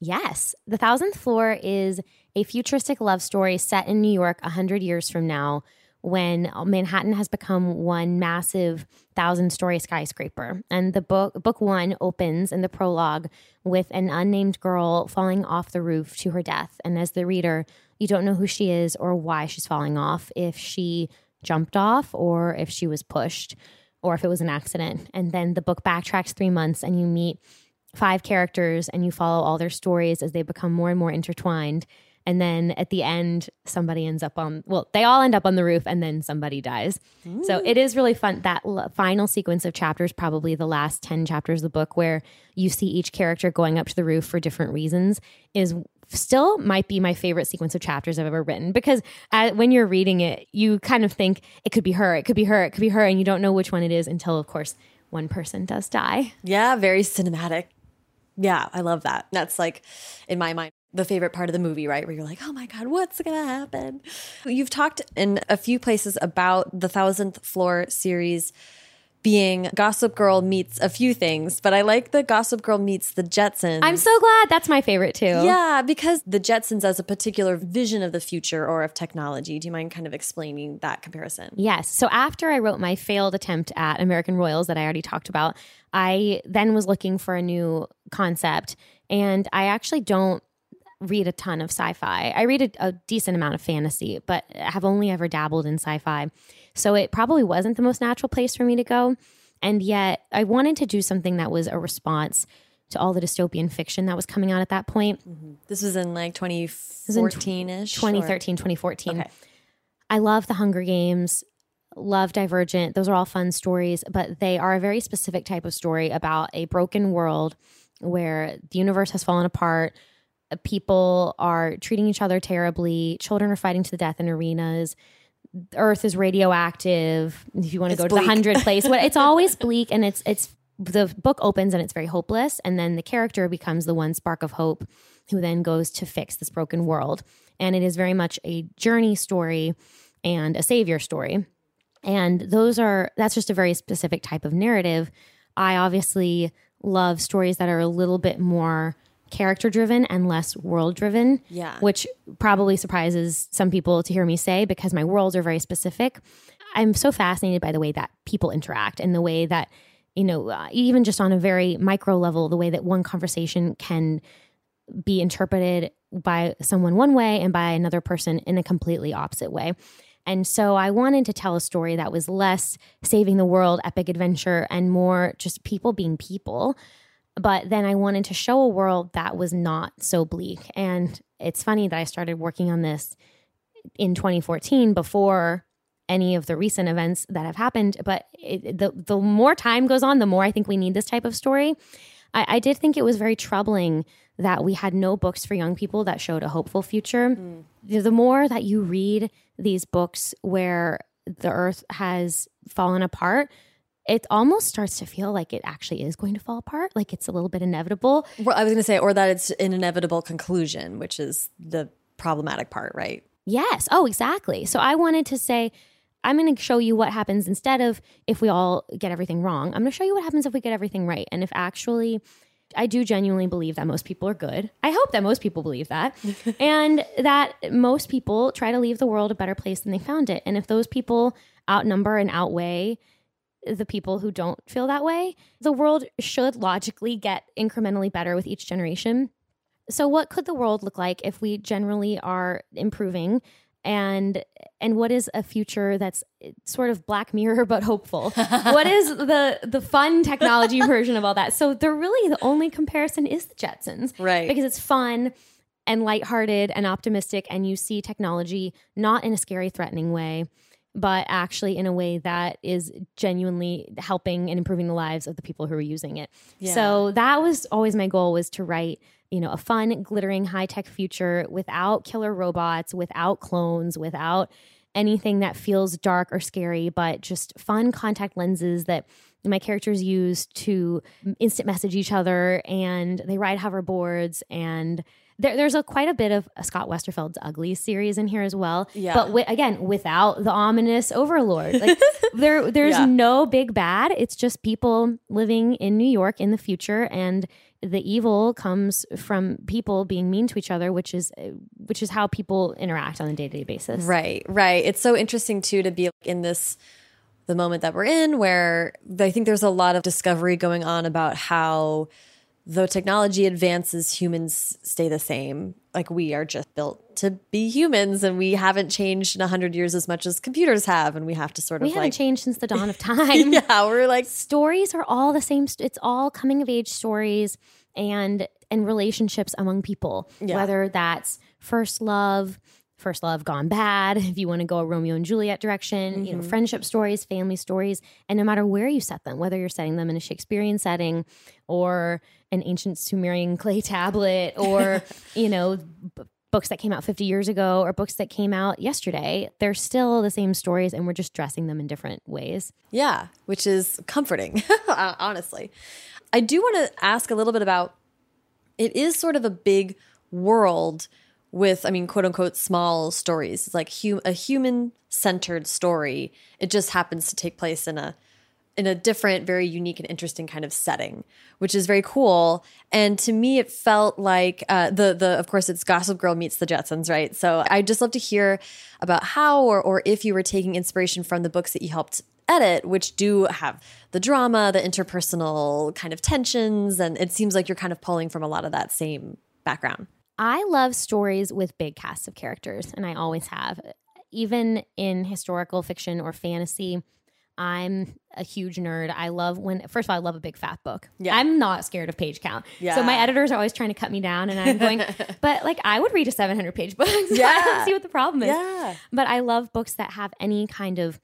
Yes. The Thousandth Floor is a futuristic love story set in New York 100 years from now when Manhattan has become one massive thousand story skyscraper. And the book, book one opens in the prologue with an unnamed girl falling off the roof to her death. And as the reader, you don't know who she is or why she's falling off, if she jumped off or if she was pushed or if it was an accident. And then the book backtracks three months and you meet five characters and you follow all their stories as they become more and more intertwined. And then at the end, somebody ends up on, well, they all end up on the roof and then somebody dies. So it is really fun. That l- final sequence of chapters, probably the last 10 chapters of the book, where you see each character going up to the roof for different reasons, is still might be my favorite sequence of chapters I've ever written because uh, when you're reading it, you kind of think it could be her, it could be her, it could be her, and you don't know which one it is until, of course, one person does die. Yeah, very cinematic. Yeah, I love that. That's like, in my mind, the favorite part of the movie, right? Where you're like, oh my God, what's going to happen? You've talked in a few places about the Thousandth Floor series being Gossip Girl meets a few things, but I like the Gossip Girl meets the Jetsons. I'm so glad that's my favorite too. Yeah, because the Jetsons as a particular vision of the future or of technology. Do you mind kind of explaining that comparison? Yes. So after I wrote my failed attempt at American Royals that I already talked about, I then was looking for a new concept. And I actually don't read a ton of sci-fi. I read a, a decent amount of fantasy, but have only ever dabbled in sci-fi. So it probably wasn't the most natural place for me to go. And yet I wanted to do something that was a response to all the dystopian fiction that was coming out at that point. Mm-hmm. This was in like 2014 ish. 2013, 2014. Okay. I love The Hunger Games, love Divergent. Those are all fun stories, but they are a very specific type of story about a broken world where the universe has fallen apart. Uh, People are treating each other terribly. Children are fighting to the death in arenas. Earth is radioactive. If you want to It's go to the hundred <laughs> place, what it's always bleak, and it's it's the book opens and it's very hopeless, and then the character becomes the one spark of hope, who then goes to fix this broken world, and it is very much a journey story and a savior story, and those are that's just a very specific type of narrative. I obviously love stories that are a little bit more character driven and less world driven Yeah. which probably surprises some people to hear me say because my worlds are very specific. I'm so fascinated by the way that people interact and the way that, you know, uh, even just on a very micro level, the way that one conversation can be interpreted by someone one way and by another person in a completely opposite way. And so I wanted to tell a story that was less saving the world, epic adventure, and more just people being people. But then I wanted to show a world that was not so bleak. And it's funny that I started working on this in 2014 before any of the recent events that have happened. But it, the the more time goes on, the more I think we need this type of story. I, I did think it was very troubling that we had no books for young people that showed a hopeful future. The the more that you read these books where the earth has fallen apart, it almost starts to feel like it actually is going to fall apart, like it's a little bit inevitable. Well, I was going to say, or that it's an inevitable conclusion, which is the problematic part, right? Yes. Oh, exactly. So I wanted to say, I'm going to show you what happens instead of if we all get everything wrong. I'm going to show you what happens if we get everything right. And if actually, I do genuinely believe that most people are good. I hope that most people believe that. <laughs> and that most people try to leave the world a better place than they found it. And if those people outnumber and outweigh the people who don't feel that way, the world should logically get incrementally better with each generation. So what could the world look like if we generally are improving? And and what is a future that's eh, sort of black mirror <laughs> but hopeful? <laughs> What is the the fun technology version of all that? So they're really the only comparison is the jetsons. Right. because it's fun and lighthearted and optimistic and you see technology not in a scary threatening way but actually in a way that is genuinely helping and improving the lives of the people who are using it. So that was always my goal was to write you know a fun glittering high-tech future without killer robots without clones without anything that feels dark or scary but just fun contact lenses that my characters use to instant message each other and they ride hoverboards and there, there's a quite a bit of Scott Westerfeld's Ugly series in here as well. Yeah. But wi- again, without the ominous overlord, like <laughs> there, there's Yeah. no big bad. It's just people living in New York in the future, and the evil comes from people being mean to each other, which is which is how people interact on a day to day basis. Right, right. It's so interesting too to be in this the moment that we're in where I think there's a lot of discovery going on about how though technology advances, humans stay the same. Like we are just built to be humans and we haven't changed in a hundred years as much as computers have and we have to sort of We haven't like changed since the dawn of <laughs> time. Yeah, we're like stories are all the same it's all coming of age stories and and relationships among people Yeah. whether that's first love first love gone bad if you want to go a romeo and juliet direction you know mm-hmm. friendship stories family stories and no matter where you set them whether you're setting them in a shakespearean setting or an ancient sumerian clay tablet or <laughs> you know b- books that came out 50 years ago or books that came out yesterday they're still the same stories and we're just dressing them in different ways Yeah, which is comforting, <laughs> honestly. I do want to ask a little bit about it is sort of a big world with, I mean, quote unquote, small stories. It's like hu a human centered story. It just happens to take place in a in a different, very unique and interesting kind of setting, which is very cool. And to me, it felt like uh, the the of course it's Gossip Girl meets the Jetsons, right? So I'd just love to hear about how or or if you were taking inspiration from the books that you helped edit, which do have the drama, the interpersonal kind of tensions, and it seems like you're kind of pulling from a lot of that same background. I love stories with big casts of characters, and I always have. Even in historical fiction or fantasy, I'm a huge nerd. I love when, first of all, I love a big fat book. Yeah. I'm not scared of page count. Yeah. So my editors are always trying to cut me down, and I'm going, <laughs> but like I would read a 700 page book. <laughs> So I Yeah. don't see what the problem is. Yeah. But I love books that have any kind of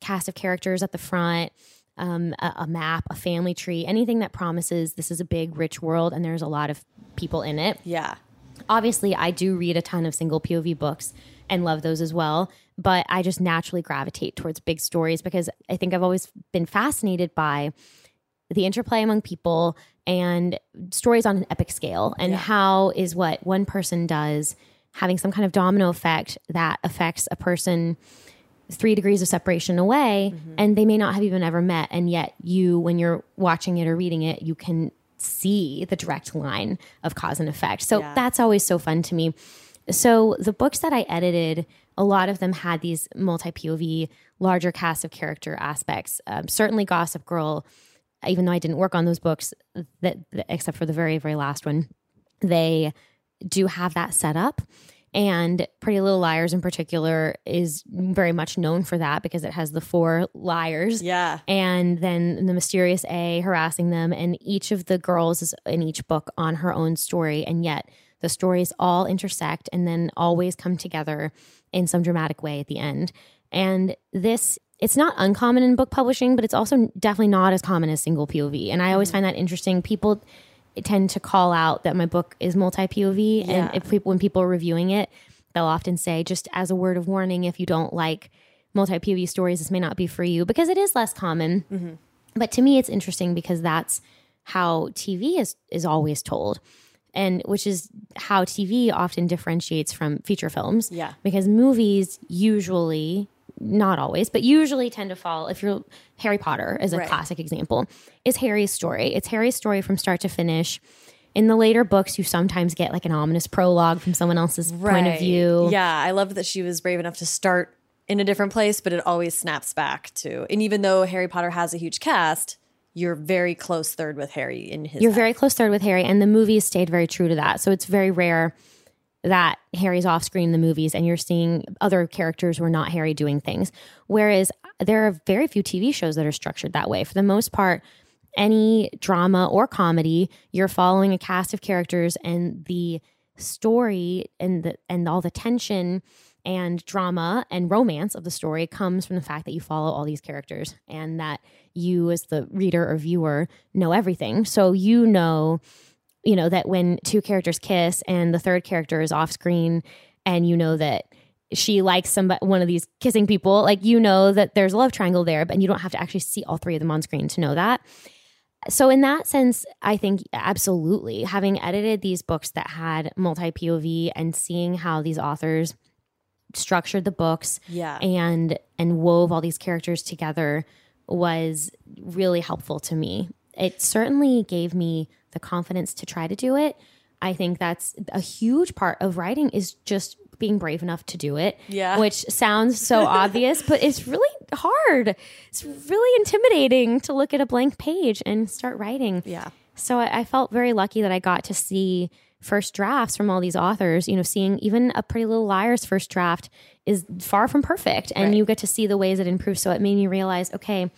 cast of characters at the front, um, a, a map, a family tree, anything that promises this is a big, rich world and there's a lot of people in it. Yeah. Obviously, I do read a ton of single POV books and love those as well. But I just naturally gravitate towards big stories because I think I've always been fascinated by the interplay among people and stories on an epic scale and how is what one person does having some kind of domino effect that affects a person three degrees of separation away mm-hmm. and they may not have even ever met. And yet you when you're watching it or reading it you can see the direct line of cause and effect. So Yeah. that's always so fun to me so the books that i edited a lot of them had these multi pov larger cast of character aspects um, certainly gossip girl even though i didn't work on those books that except for the very very last one they do have that set up. And Pretty Little Liars in particular is very much known for that because it has the four liars. Yeah. And then the mysterious A harassing them. And each of the girls is in each book on her own story. And yet the stories all intersect and then always come together in some dramatic way at the end. And this, it's not uncommon in book publishing, but it's also definitely not as common as single POV. And I always mm-hmm. find that interesting. People tend to call out that my book is multi POV, Yeah. and if people when people are reviewing it, they'll often say, just as a word of warning, if you don't like multi POV stories, this may not be for you because it is less common. Mm-hmm. But to me, it's interesting because that's how TV is is always told. And which is how TV often differentiates from feature films. Yeah. Because movies usually, not always, but usually tend to fall. If you're Harry Potter is a Right. classic example, is Harry's story. It's Harry's story from start to finish. In the later books, you sometimes get like an ominous prologue from someone else's point of view. Yeah, I love that she was brave enough to start in a different place, but it always snaps back to. And even though Harry Potter has a huge cast, you're very close third with Harry in his. You're very close third with Harry, and the movies stayed very true to that. So it's very rare that Harry's off screen in the movies and you're seeing other characters who are not Harry doing things. Whereas there are very few TV shows that are structured that way. For the most part, any drama or comedy, you're following a cast of characters and the story and the and all the tension and drama and romance of the story comes from the fact that you follow all these characters and that you as the reader or viewer know everything. So you know you know that when two characters kiss and the third character is off screen and you know that she likes somebody one of these kissing people like you know that there's a love triangle there but you don't have to actually see all three of them on screen to know that so in that sense i think absolutely having edited these books that had multi pov and seeing how these authors structured the books Yeah. and and wove all these characters together was really helpful to me. It certainly gave me the confidence to try to do it. I think that's a huge part of writing is just being brave enough to do it. Yeah. Which sounds so <laughs> obvious, but it's really hard. It's really intimidating to look at a blank page and start writing. Yeah. So I, I felt very lucky that I got to see first drafts from all these authors. You know, seeing even a Pretty Little Liars first draft is far from perfect, and Right. you get to see the ways it improves. So it made me realize, okay,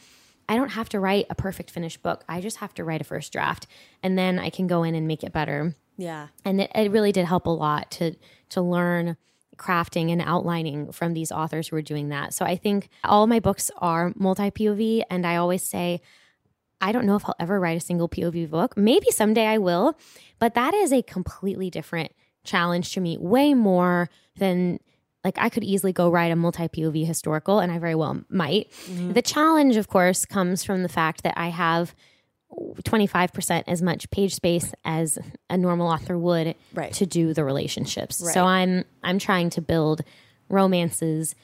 I don't have to write a perfect finished book. I just have to write a first draft, and then I can go in and make it better. Yeah. And it, it really did help a lot to to learn crafting and outlining from these authors who are doing that. So I think all my books are multi POV, and I always say I don't know if I'll ever write a single POV book. Maybe someday I will, but that is a completely different challenge to me, way more than like I could easily go write a multi POV historical, and I very well might. Mm-hmm. The challenge, of course, comes from the fact that I have 25% as much page space as a normal author would Right. to do the relationships. Right. So I'm I'm trying to build romances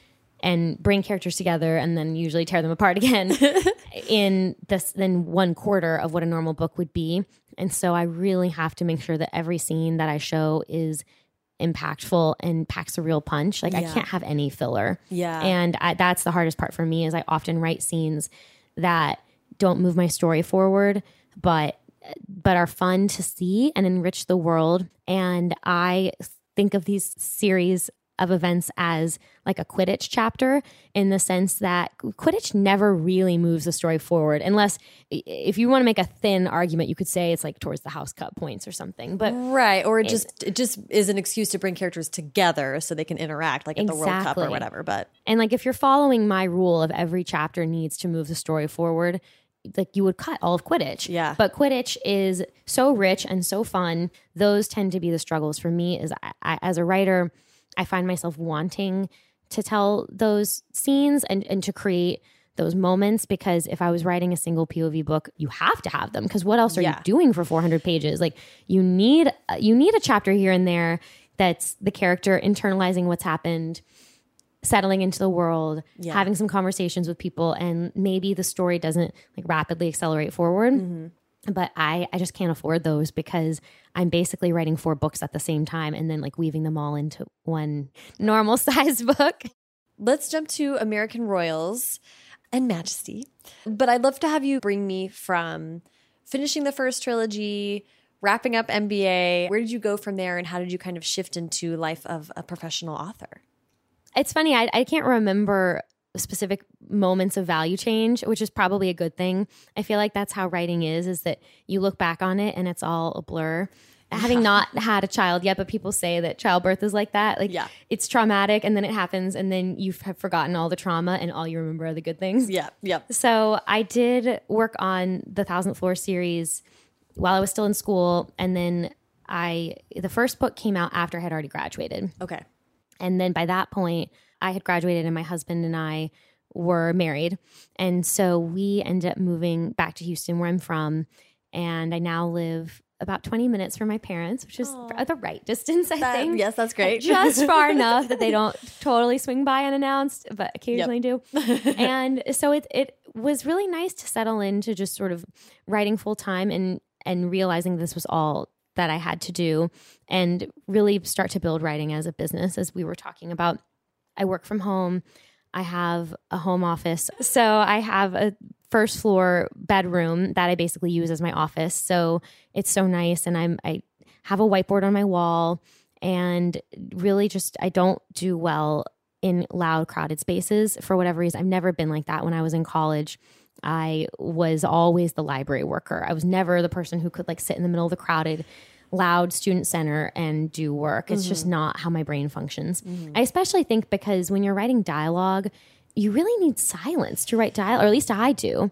and bring characters together and then usually tear them apart <laughs> again <laughs> in this then one quarter of what a normal book would be. And so I really have to make sure that every scene that I show is impactful and packs a real punch. Like I can't have any filler. Yeah. And I, that's the hardest part for me is I often write scenes that don't move my story forward, but but are fun to see and enrich the world. And I think of these series of events as like a Quidditch chapter in the sense that Quidditch never really moves the story forward unless if you want to make a thin argument you could say it's like towards the house cup points or something but right or it just it just is an excuse to bring characters together so they can interact like at exactly. the World Cup or whatever but and like if you're following my rule of every chapter needs to move the story forward like you would cut all of Quidditch. Yeah. But Quidditch is so rich and so fun. Those tend to be the struggles for me. Is I, I, as a writer, I find myself wanting to tell those scenes and and to create those moments because if I was writing a single POV book, you have to have them because what else are yeah. you doing for 400 pages? Like you need you need a chapter here and there that's the character internalizing what's happened settling into the world, yeah. having some conversations with people, and maybe the story doesn't like rapidly accelerate forward. Mm-hmm. But I, I just can't afford those because I'm basically writing four books at the same time and then like weaving them all into one normal <laughs> size book. Let's jump to American Royals and Majesty. But I'd love to have you bring me from finishing the first trilogy, wrapping up MBA. Where did you go from there and how did you kind of shift into life of a professional author? It's funny, I, I can't remember specific moments of value change, which is probably a good thing. I feel like that's how writing is, is that you look back on it and it's all a blur. Having not <laughs> had a child yet, but people say that childbirth is like that. Like, yeah. it's traumatic and then it happens and then you have forgotten all the trauma and all you remember are the good things. Yeah. Yeah. So I did work on the Thousandth Floor series while I was still in school. And then I, the first book came out after I had already graduated. Okay. And then by that point, I had graduated and my husband and I were married. And so we ended up moving back to Houston, where I'm from. And I now live about 20 minutes from my parents, which is Aww. the right distance, I that, think. Yes, that's great. <laughs> Just far <laughs> enough that they don't totally swing by unannounced, but occasionally yep. do. <laughs> and so it, it was really nice to settle into just sort of writing full time and, and realizing this was all that I had to do and really start to build writing as a business, as we were talking about. I work from home. I have a home office. So I have a first floor bedroom that I basically use as my office. So it's so nice and I'm I have a whiteboard on my wall and really just I don't do well in loud crowded spaces for whatever reason. I've never been like that when I was in college. I was always the library worker. I was never the person who could like sit in the middle of the crowded loud student center and do work. It's mm-hmm. just not how my brain functions. Mm-hmm. I especially think because when you're writing dialogue, you really need silence to write dialogue, or at least I do.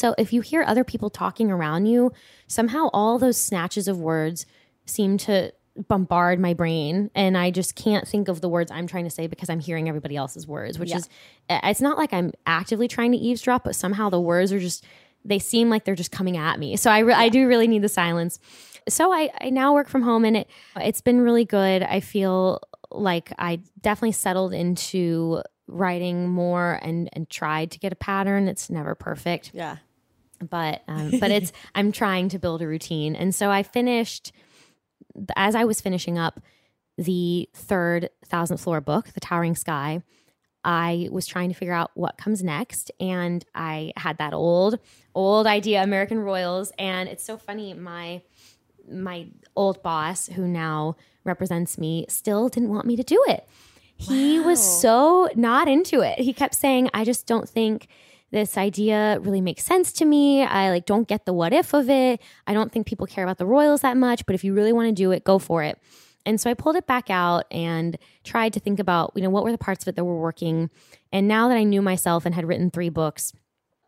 So if you hear other people talking around you, somehow all those snatches of words seem to bombard my brain and I just can't think of the words I'm trying to say because I'm hearing everybody else's words, which yeah. is it's not like I'm actively trying to eavesdrop, but somehow the words are just they seem like they're just coming at me. So I re- yeah. I do really need the silence so I, I now work from home and it it's been really good. I feel like I definitely settled into writing more and and tried to get a pattern. It's never perfect. Yeah. But um, <laughs> but it's I'm trying to build a routine. And so I finished as I was finishing up the third thousandth floor book, The Towering Sky. I was trying to figure out what comes next. And I had that old, old idea, American Royals. And it's so funny. My my old boss, who now represents me, still didn't want me to do it. He wow. was so not into it. He kept saying, I just don't think this idea really makes sense to me. I like don't get the what if of it. I don't think people care about the royals that much, but if you really want to do it, go for it. And so I pulled it back out and tried to think about, you know, what were the parts of it that were working. And now that I knew myself and had written three books,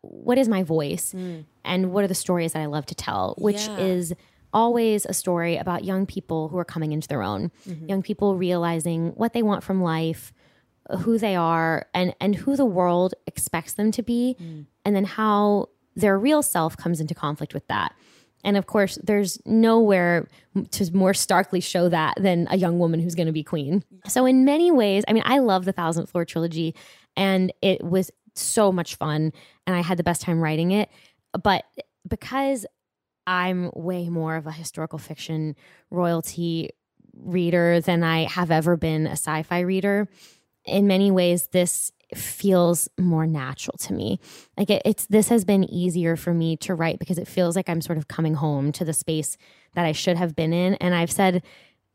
what is my voice mm. and what are the stories that I love to tell, which yeah. is always a story about young people who are coming into their own, mm-hmm. young people realizing what they want from life, who they are, and and who the world expects them to be, mm. and then how their real self comes into conflict with that. And of course, there's nowhere to more starkly show that than a young woman who's going to be queen. So, in many ways, I mean, I love the Thousandth Floor trilogy, and it was so much fun, and I had the best time writing it. But because I'm way more of a historical fiction royalty reader than I have ever been a sci fi reader. In many ways, this feels more natural to me. Like it, it's this has been easier for me to write because it feels like I'm sort of coming home to the space that I should have been in. And I've said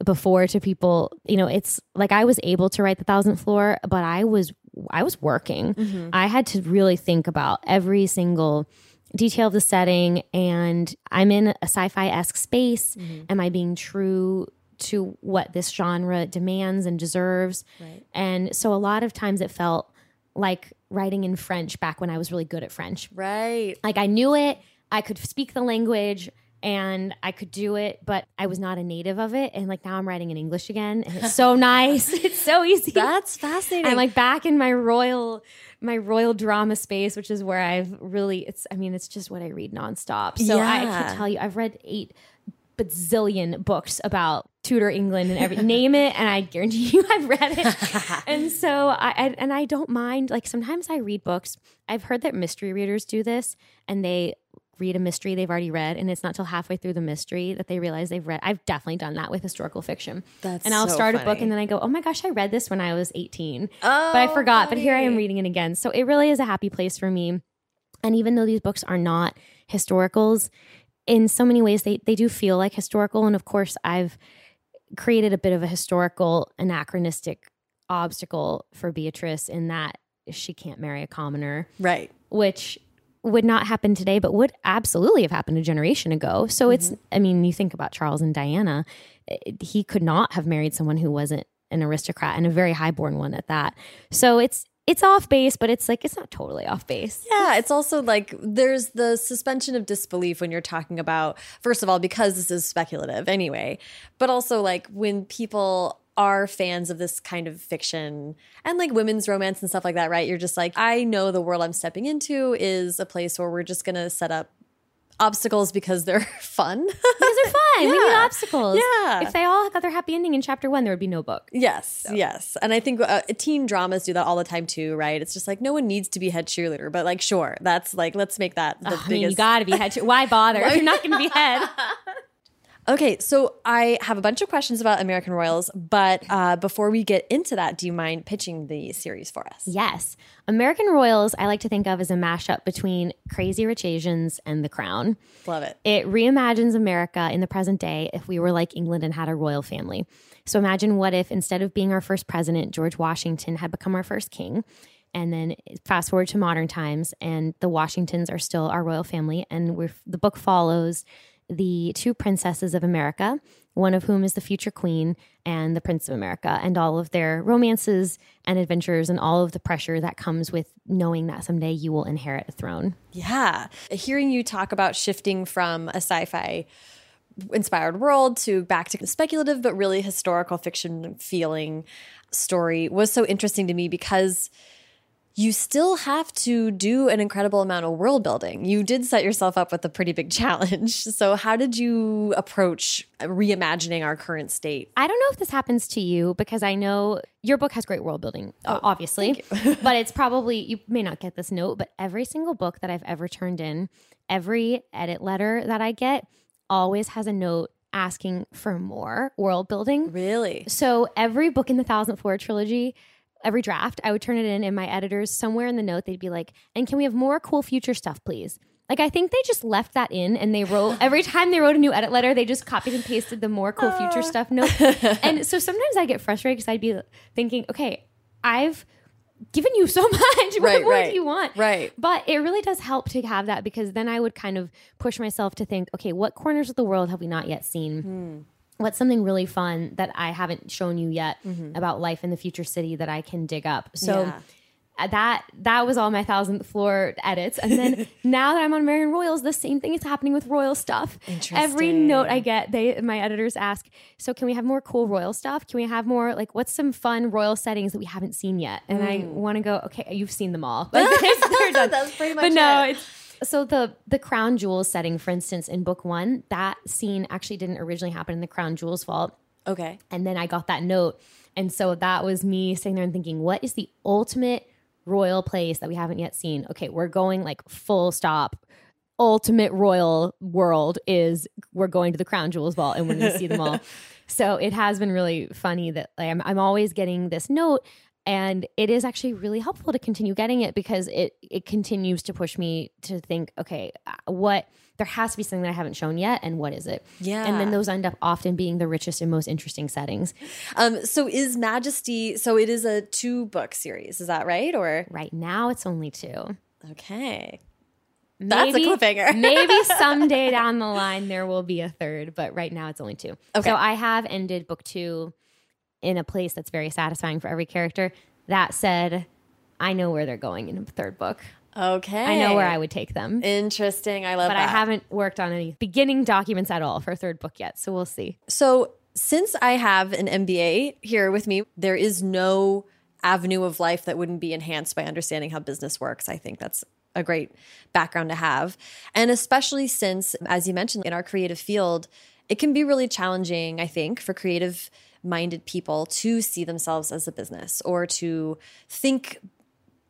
before to people, you know, it's like I was able to write the thousandth floor, but I was I was working. Mm-hmm. I had to really think about every single detail of the setting and I'm in a sci-fi esque space. Mm-hmm. Am I being true to what this genre demands and deserves? Right. And so a lot of times it felt like writing in French back when I was really good at French. Right. Like I knew it, I could speak the language and I could do it, but I was not a native of it. And like now I'm writing in English again, and it's <laughs> so nice. <laughs> It's so easy. That's fascinating. I'm like back in my royal, my royal drama space, which is where I've really. It's. I mean, it's just what I read nonstop. So yeah. I, I can tell you, I've read eight bazillion books about Tudor England and every name it, and I guarantee <laughs> you I've read it. and so I, I, and I don't mind. Like sometimes I read books. I've heard that mystery readers do this, and they read a mystery they've already read, and it's not till halfway through the mystery that they realize they've read. I've definitely done that with historical fiction. That's and I'll so start funny. a book, and then I go, "Oh my gosh, I read this when I was 18, oh, but I oh, forgot." Funny. But here I am reading it again. So it really is a happy place for me. And even though these books are not historicals, in so many ways they they do feel like historical. And of course, I've created a bit of a historical anachronistic obstacle for Beatrice in that she can't marry a commoner. Right. Which would not happen today, but would absolutely have happened a generation ago. So mm-hmm. it's, I mean, you think about Charles and Diana, he could not have married someone who wasn't an aristocrat and a very highborn one at that. So it's, it's off base, but it's like it's not totally off base. Yeah, it's also like there's the suspension of disbelief when you're talking about, first of all, because this is speculative anyway, but also like when people are fans of this kind of fiction and like women's romance and stuff like that, right? You're just like, I know the world I'm stepping into is a place where we're just going to set up obstacles because they're <laughs> fun. because they're fun. Yeah. We need obstacles. Yeah. If they all got their happy ending in chapter one, there would be no book. Yes. So. Yes. And I think uh, teen dramas do that all the time too, right? It's just like no one needs to be head cheerleader, but like, sure, that's like, let's make that the oh, biggest. I mean, you got to be head cheerleader. Why bother <laughs> if you're not going to be head? <laughs> Okay, so I have a bunch of questions about American Royals, but uh, before we get into that, do you mind pitching the series for us? Yes. American Royals, I like to think of as a mashup between Crazy Rich Asians and The Crown. Love it. It reimagines America in the present day if we were like England and had a royal family. So imagine what if instead of being our first president, George Washington had become our first king. And then fast forward to modern times, and the Washingtons are still our royal family. And the book follows the two princesses of America, one of whom is the future queen and the Prince of America, and all of their romances and adventures and all of the pressure that comes with knowing that someday you will inherit a throne. Yeah. Hearing you talk about shifting from a sci fi inspired world to back to speculative but really historical fiction feeling story was so interesting to me because you still have to do an incredible amount of world building. You did set yourself up with a pretty big <laughs> challenge. So, how did you approach reimagining our current state? I don't know if this happens to you because I know your book has great world building, oh, obviously, <laughs> but it's probably, you may not get this note, but every single book that I've ever turned in, every edit letter that I get always has a note asking for more world building. Really? So, every book in the Thousand Floor trilogy, every draft, I would turn it in, and my editors, somewhere in the note, they'd be like, and can we have more cool future stuff, please? Like, I think they just left that in and they wrote, <laughs> every time they wrote a new edit letter, they just copied and pasted the more cool future stuff note. <laughs> and so sometimes I get frustrated because I'd be thinking, okay, I've given you so <laughs> much. what right, more right, do you want? Right. But it really does help to have that because then I would kind of push myself to think, okay, what corners of the world have we not yet seen? Hmm what's something really fun that I haven't shown you yet mm-hmm. about life in the future city that I can dig up. So yeah. Uh, that that was all my thousandth floor edits. And then <laughs> now that I'm on American Royals, the same thing is happening with royal stuff. Every note I get, they my editors ask, so can we have more cool royal stuff? Can we have more like what's some fun royal settings that we haven't seen yet? And mm. I want to go, okay, you've seen them all. <laughs> Like, <laughs> That's pretty much But no, it. it's so the the crown jewels setting, for instance, in book one, that scene actually didn't originally happen in the crown jewels vault. Okay. And then I got that note. And so that was me sitting there and thinking, what is the ultimate royal place that we haven't yet seen? Okay, we're going like full stop. Ultimate royal world is we're going to the crown jewels vault and we're going to see them all. <laughs> So it has been really funny that like, I'm, I'm always getting this note and it is actually really helpful to continue getting it because it it continues to push me to think okay uh, what there has to be something that i haven't shown yet and what is it Yeah. and then those end up often being the richest and most interesting settings Um, so is Majesty? So it is a two book series, is that right? Or right now it's only two okay, That's a Maybe- cliffhanger. <laughs> maybe someday down the line there will be a third, but right now it's only two. Okay. So I have ended book two in a place that's very satisfying for every character. That said, I know where they're going in the third book. okay, I know where I would take them. Interesting. I love but that. I haven't worked on any beginning documents at all for a third book yet. So we'll see. So, since I have an MBA here with me, there is no avenue of life that wouldn't be enhanced by understanding how business works. I think that's a great background to have. And especially since, as you mentioned, in our creative field, it can be really challenging, I think, for creative minded people to see themselves as a business or to think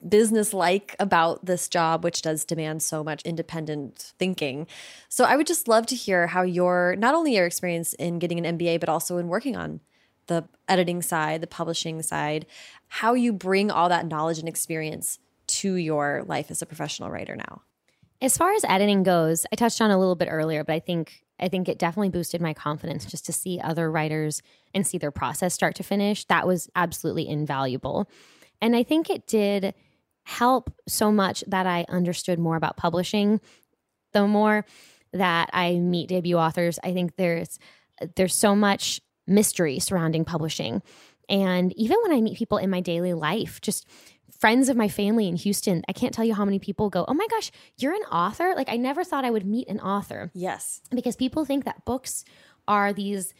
business like about this job, which does demand so much independent thinking. So I would just love to hear how your not only your experience in getting an MBA, but also in working on the editing side, the publishing side, how you bring all that knowledge and experience to your life as a professional writer now. As far as editing goes, I touched on a little bit earlier, but I think I think it definitely boosted my confidence just to see other writers and see their process start to finish. That was absolutely invaluable. And I think it did help so much that I understood more about publishing. The more that I meet debut authors, I think there's there's so much mystery surrounding publishing. And even when I meet people in my daily life, just friends of my family in Houston, I can't tell you how many people go, "Oh my gosh, you're an author?" Like I never thought I would meet an author Yes. because people think that books are these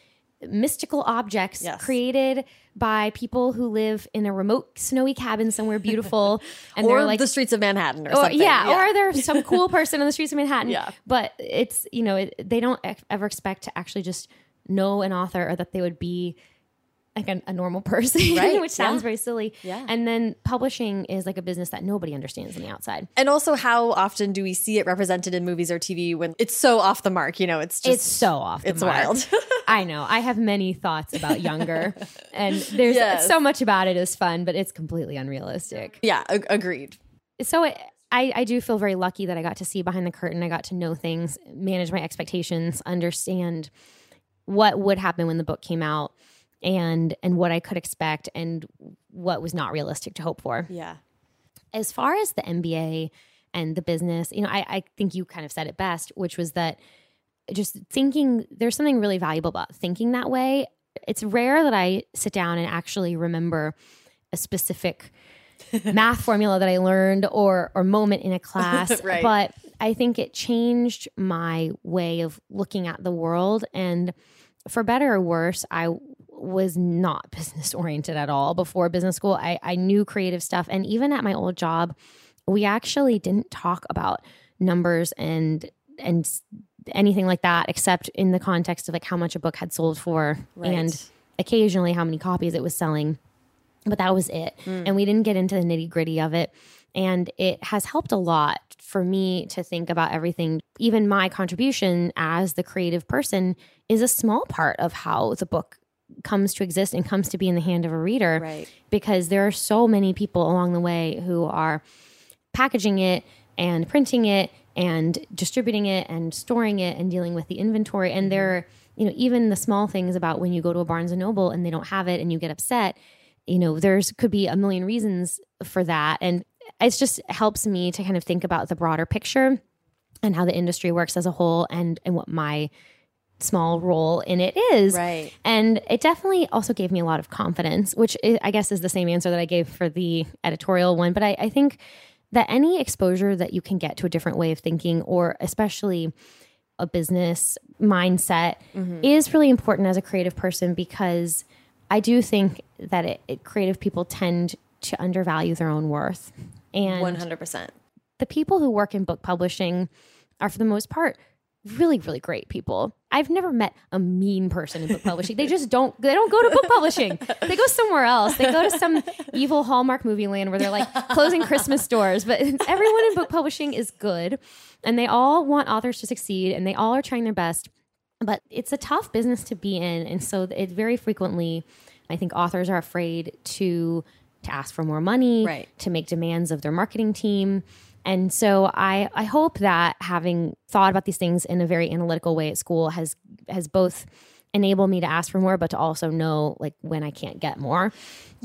mystical objects Yes. created by people who live in a remote snowy cabin somewhere beautiful <laughs> and or they're like the streets of Manhattan or, or, something. yeah, or there's some <laughs> cool person in the streets of Manhattan. Yeah. But it's, you know, it, they don't ever expect to actually just know an author or that they would be like a, a normal <laughs> person, Right, which sounds yeah. very silly. Yeah. And then publishing is like a business that nobody understands on the outside. and also how often do we see it represented in movies or TV when it's so off the mark, you know, it's just it's so off. the it's mark. wild. <laughs> I know. I have many thoughts about younger, <laughs> and there's Yes. so much about it is fun, but it's completely unrealistic. yeah, ag- agreed. so it, I, I do feel very lucky that I got to see behind the curtain. I got to know things, manage my expectations, understand what would happen when the book came out, and and what I could expect, and what was not realistic to hope for. Yeah. As far as the MBA and the business, you know, I, I think you kind of said it best, which was that just thinking there's something really valuable about thinking that way. It's rare that I sit down and actually remember a specific <laughs> math formula that I learned or or moment in a class. <laughs> Right. But I think it changed my way of looking at the world. And for better or worse, I was not <laughs> business oriented at all before business school. I, I knew creative stuff. And even at my old job, we actually didn't talk about numbers and and anything like that except in the context of like how much a book had sold for Right. and occasionally how many copies it was selling but that was it. Hmm. And we didn't get into the nitty gritty of it. And it has helped a lot for me to think about everything. Even my contribution as the creative person is a small part of how the book comes to exist and comes to be in the hand of a reader. Right. Because there are so many people along the way who are packaging it and printing it and distributing it and storing it and dealing with the inventory and mm-hmm. there you know even the small things about when you go to a Barnes and Noble and they don't have it and you get upset you know there's could be a million reasons for that and it's just helps me to kind of think about the broader picture and how the industry works as a whole and and what my small role in it is Right. and it definitely also gave me a lot of confidence, which i guess is the same answer that I gave for the editorial one. But I, I think that any exposure that you can get to a different way of thinking, or especially a business mindset, is really important as a creative person because I do think that it, it, creative people tend to undervalue their own worth. And 100%. the people who work in book publishing are for the most part really really great people. I've never met a mean person in book publishing. They just don't they don't go to book publishing. They go somewhere else. They go to some evil hallmark movie land where they're like closing christmas stores but <laughs> everyone in book publishing is good and they all want authors to succeed and they all are trying their best. But it's a tough business to be in and so it very frequently i think authors are afraid to to ask for more money, Right. to make demands of their marketing team. And so I, I hope that having thought about these things in a very analytical way at school has has both enabled me to ask for more, but to also know like when I can't get more.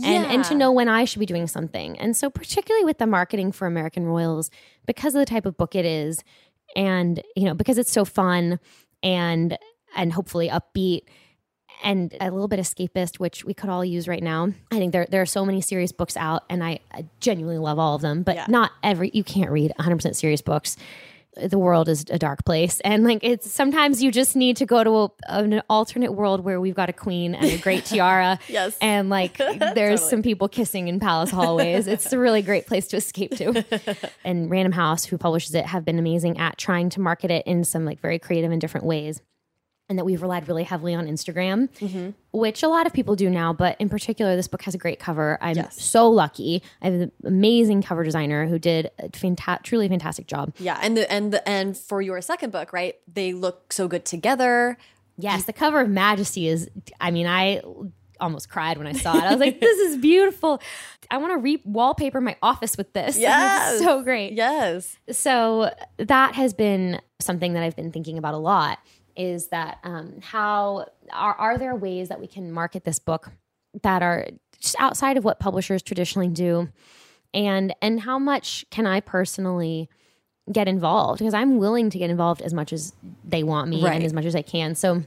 And and to know when I should be doing something. And so particularly with the marketing for American Royals, because of the type of book it is, and you know, because it's so fun and and hopefully upbeat and a little bit escapist, which we could all use right now. I think there there are so many serious books out, and I, I genuinely love all of them. But Yeah. not every you can't read 100 percent serious books. The world is a dark place, and like it's sometimes you just need to go to a, an alternate world where we've got a queen and a great tiara, <laughs> Yes. and like <laughs> there's some people kissing in palace hallways. it's a really great place to escape to. <laughs> and Random House, who publishes it, have been amazing at trying to market it in some like very creative and different ways and that we've relied really heavily on Instagram, Mm-hmm. which a lot of people do now. But in particular, this book has a great cover. I'm Yes. so lucky. I have an amazing cover designer who did a fanta- truly fantastic job. Yeah, and the and the and for your second book, right? They look so good together. Yes, the cover of Majesty is, I mean, I almost cried when I saw it. I was like, <laughs> this is beautiful. I want to re wallpaper my office with this. <laughs> Yes. It's so great. Yes. so that has been something that I've been thinking about a lot is that um, how are, are there ways that we can market this book that are just outside of what publishers traditionally do and and how much can I personally get involved because I'm willing to get involved as much as they want me Right. and as much as I can so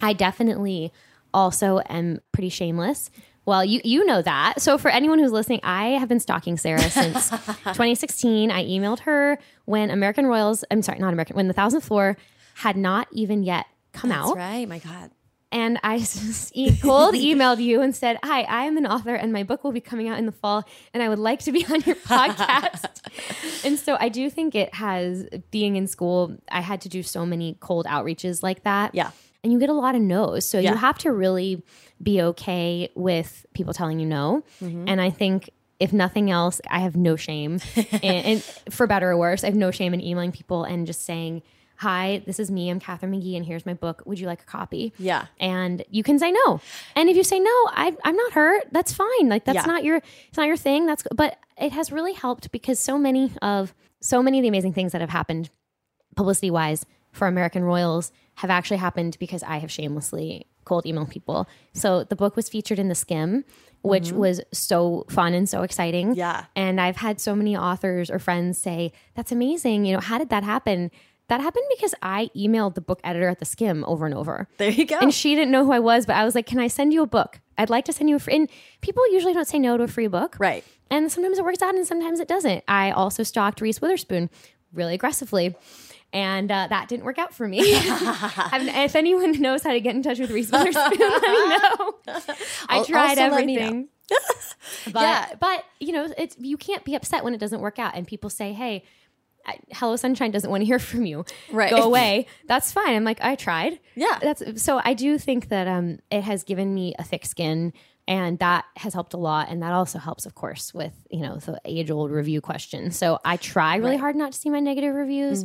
I definitely also am pretty shameless. Well, you you know that. So for anyone who's listening, I have been stalking Sarah <laughs> since 2016. I emailed her when American Royals, I'm sorry, not American, when The Thousandth Floor had not even yet come That's out. right. My God. And I <laughs> cold emailed you and said, Hi, I am an author and my book will be coming out in the fall and I would like to be <laughs> on your podcast. <laughs> and so I do think it has, being in school, I had to do so many cold outreaches like that. Yeah. And you get a lot of no's. So Yeah. you have to really be okay with people telling you no. Mm-hmm. And I think if nothing else, I have no shame, and, and for better or worse, I have no shame in emailing people and just saying, "Hi, this is me. I'm Katharine McGee, and here's my book. Would you like a copy?" Yeah. and you can say no. And if you say no, I, I'm not hurt. That's fine. Like that's Yeah. not your, it's not your thing. That's, but it has really helped because so many of so many of the amazing things that have happened publicity wise for American Royals have actually happened because I have shamelessly cold emailed people. So the book was featured in the Skimm, which mm-hmm. was so fun and so exciting. Yeah. And I've had so many authors or friends say, "That's amazing. You know, how did that happen?" That happened because I emailed the book editor at the Skimm over and over. There you go. And she didn't know who I was, but I was like, "Can I send you a book? I'd like to send you a free." And people usually don't say no to a free book, right. and sometimes it works out and sometimes it doesn't. I also stalked Reese Witherspoon really aggressively. And uh, that didn't work out for me. <laughs> If anyone knows how to get in touch with Reese Witherspoon, <laughs> let me know. <laughs> I tried everything. but Yeah. but you know, it's you can't be upset when it doesn't work out. And people say, "Hey, Hello Sunshine doesn't want to hear from you. Right. Go away." That's fine. I'm like, I tried. Yeah. That's so. I do think that um, it has given me a thick skin, and that has helped a lot. And that also helps, of course, with you know the age old review question. So I try really hard not to see my negative reviews.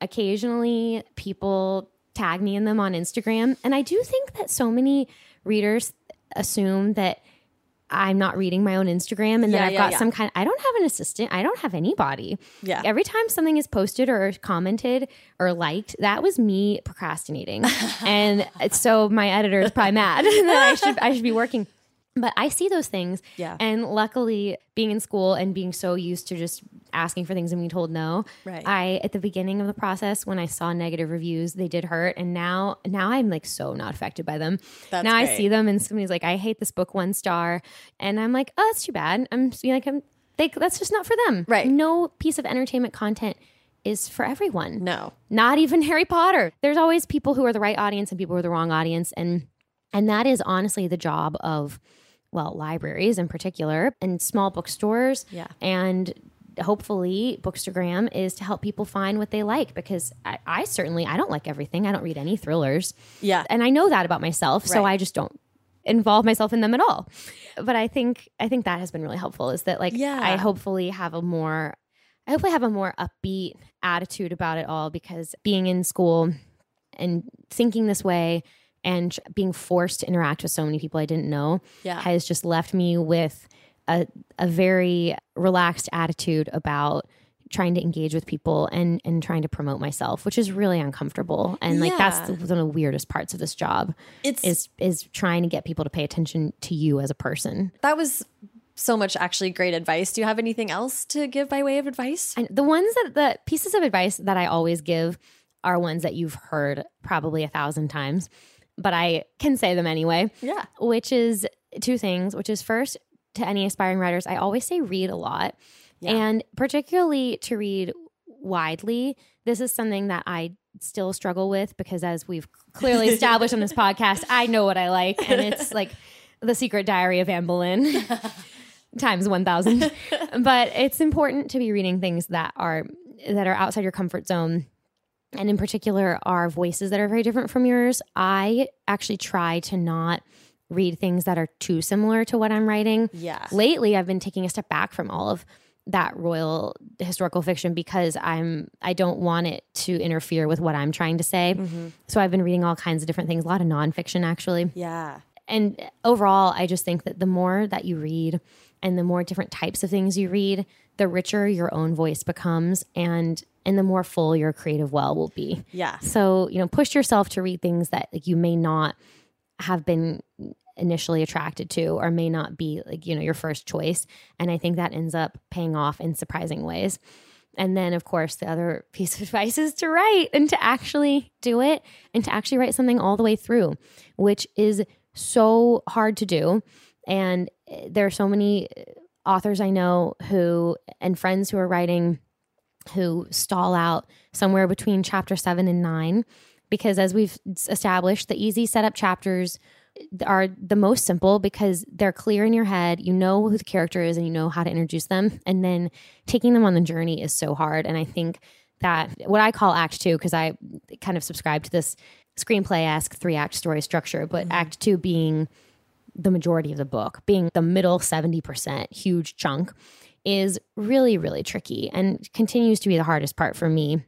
Occasionally, people tag me in them on Instagram, and I do think that so many readers assume that I'm not reading my own Instagram and Yeah, I've yeah, got yeah. some kind I don't have an assistant. I don't have anybody. Yeah. Every time something is posted or commented or liked, that was me procrastinating. <laughs> and so my editor is probably mad <laughs> that I should I should be working. But I see those things. Yeah. And luckily, being in school and being so used to just asking for things and being told no, Right. I at the beginning of the process when I saw negative reviews, they did hurt. And now now I'm like so not affected by them. That's now I see them and somebody's like, I hate this book one star. And I'm like, oh, that's too bad. I'm like, I'm they that's just not for them. Right. No piece of entertainment content is for everyone. No. Not even <laughs> Harry Potter. There's always people who are the right audience and people who are the wrong audience. And and that is honestly the job of well, libraries in particular and small bookstores. Yeah. And hopefully bookstagram is to help people find what they like because I, I certainly I don't like everything. I don't read any thrillers. Yeah. And I know that about myself. So I just don't involve myself in them at all. But I think I think that has been really helpful is that like Yeah. I hopefully have a more I hopefully have a more upbeat attitude about it all because being in school and thinking this way and being forced to interact with so many people I didn't know Yeah. has just left me with a, a very relaxed attitude about trying to engage with people and and trying to promote myself which is really uncomfortable and like that's Yeah. one of the weirdest parts of this job It's is is trying to get people to pay attention to you as a person that was so much actually great advice. Do you have anything else to give by way of advice? and the ones that the pieces of advice that i always give are ones that you've heard probably a thousand times but i can say them anyway Yeah. which is two things, which is first to any aspiring writers, I always say read a lot. Yeah. And particularly to read widely. This is something that I still struggle with because as we've clearly <laughs> established on this podcast, I know what I like and it's <laughs> like the secret diary of Anne Boleyn <laughs> times 1000. but it's important to be reading things that are that are outside your comfort zone and in particular are voices that are very different from yours. I actually try to not read things that are too similar to what I'm writing. Yeah. Lately, I've been taking a step back from all of that royal historical fiction because I'm I don't want it to interfere with what I'm trying to say. Mm-hmm. So I've been reading all kinds of different things, a lot of nonfiction actually Yeah. and overall, I just think that the more that you read and the more different types of things you read, the richer your own voice becomes and and the more full your creative well will be. Yeah. So, you know, push yourself to read things that like you may not have been initially attracted to or may not be like, you know, your first choice. And I think that ends up paying off in surprising ways. And then, of course, the other <laughs> piece of advice is to write and to actually do it and to actually write something all the way through, which is so hard to do. And eh, there are so many eh, authors I know who, and friends who are writing who stall out somewhere between chapter seven and nine. Because as we've established, the easy setup chapters are the most simple because they're clear in your head. You know who the character is and you know how to introduce them. And then taking them on the journey is so hard. And I think that what I call act two, because I kind of subscribe to this screenplay esque three act story structure, but mm-hmm. act two being the majority of the book, being the middle 70%, huge chunk, is really, really tricky and continues to be the hardest part for me.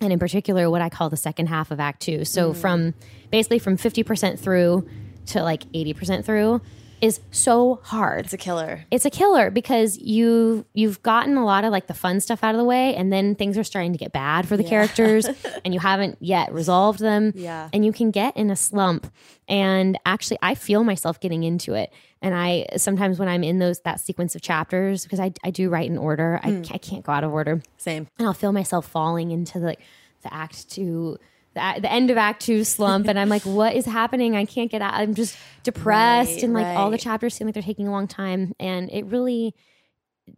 And in particular, what I call the second half of Act Two. So, mm. from basically from 50% through to like 80% through is so hard It's a killer. it's a killer because you you've gotten a lot of like the fun stuff out of the way and then things are starting to get bad for the characters <laughs> and you haven't yet resolved them Yeah. and you can get in a slump and actually I feel myself getting into it and I sometimes when I'm in those that sequence of chapters because I, I do write in order I, hmm. I can't go out of order. Same. and I'll feel myself falling into the the act two the, the end of act two slump. And I'm like what is happening? I can't get out. I'm just depressed. Right, and like all the chapters seem like they're taking a long time. And it really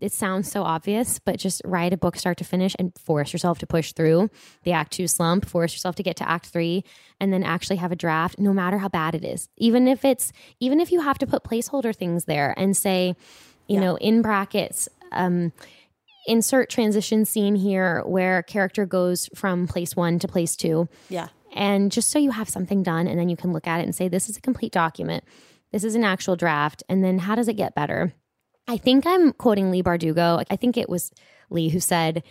it sounds so obvious but just write a book start to finish and force yourself to push through the act two slump force yourself to get to act three and then actually have a draft no matter how bad it is. Even if it's even if you have to put placeholder things there and say you know in brackets um insert transition scene here where character goes from place one to place two. Yeah. and just so you have something done and then you can look at it and say this is a complete document. This is an actual draft. And then how does it get better i think i'm quoting Leigh Bardugo. I think it was Leigh who said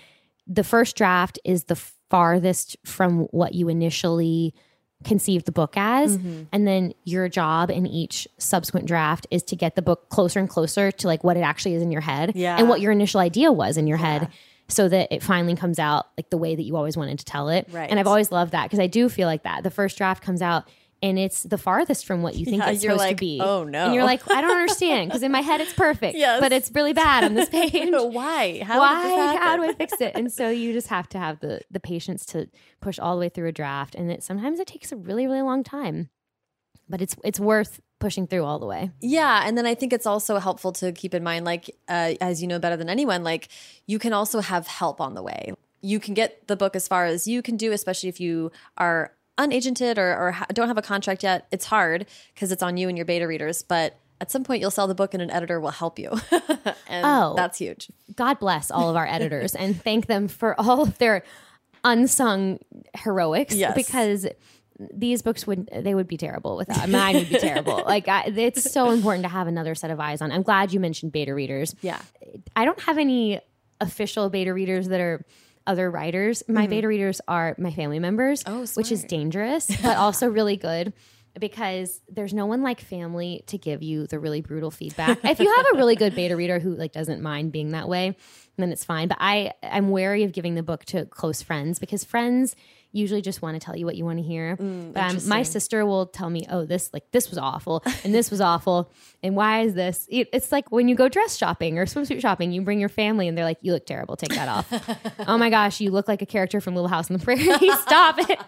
the first draft is the farthest from what you initially conceived the book as. Mm-hmm. And then your job in each subsequent draft is to get the book closer and closer to like what it actually is in your head Yeah. and what your initial idea was in your head so that it finally comes out like the way that you always wanted to tell it. Right. and i've always loved that because i do feel like that. The first draft comes out and it's the farthest from what you think Yeah, it's you're supposed like, to be "Oh, no." and you're like i don't understand because in my head it's perfect <laughs> Yes. but it's really bad on this <laughs> page <laughs> Why? How why Did this happen? how do i fix it and so you just have to have the the patience to push all the way through a draft and it sometimes it takes a really really long time but it's it's worth pushing through all the way Yeah, and then I think it's also helpful to keep in mind, like uh, as you know better than anyone, like you can also have help on the way. You can get the book as far as you can do, especially if you are unagented or, or don't have a contract yet. It's hard because it's on you and your beta readers, but at some point you'll sell the book and an editor will help you, <laughs> and Oh. that's huge. God bless all of our editors and thank them for all of their unsung heroics Yes. because these books would they would be terrible without <laughs> mine would be terrible like I, it's so important to have another set of eyes on i'm glad you mentioned beta readers Yeah, i don't have any official beta readers that are other writers my mm-hmm. beta readers are my family members Oh, which is dangerous <laughs> but also really good because there's no one like family to give you the really brutal feedback. if you have a really good beta reader who like doesn't mind being that way, then it's fine. But I I'm wary of giving the book to close friends because friends usually just want to tell you what you want to hear. Mm, but um, my sister will tell me, "Oh, this like this was awful, and this was awful, and why is this?" It, it's like when you go dress shopping or swimsuit shopping, you bring your family, and they're like, "You look terrible. Take that off." <laughs> oh my gosh, you look like a character from Little House on the Prairie. <laughs> Stop it.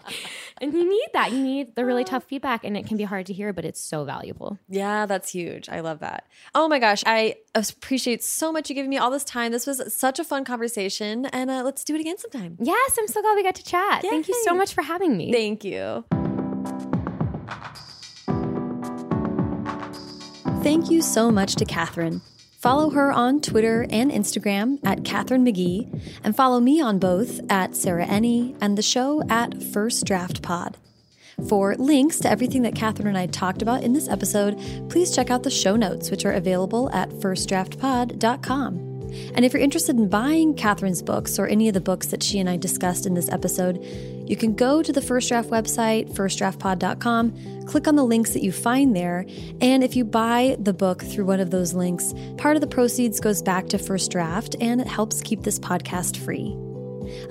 And you need that. You need the really tough feedback, and it can be hard to hear, but it's so valuable. Yeah, that's huge. I love that. Oh my gosh, I appreciate so much you giving me all this time. This was such a fun conversation, and uh, let's do it again sometime. Yes, I'm so glad we got to chat. Thank you so much for having me. Thank you. Thank you so much to Katharine. Follow her on Twitter and Instagram at Katharine McGee, and follow me on both at Sarah Enni and the show at First Draft Pod. For links to everything that Katharine and I talked about in this episode, please check out the show notes, which are available at firstdraftpod.com. And if you're interested in buying Katharine's books or any of the books that she and I discussed in this episode, you can go to the First Draft website, firstdraftpod.com, click on the links that you find there, and if you buy the book through one of those links, part of the proceeds goes back to First Draft and it helps keep this podcast free.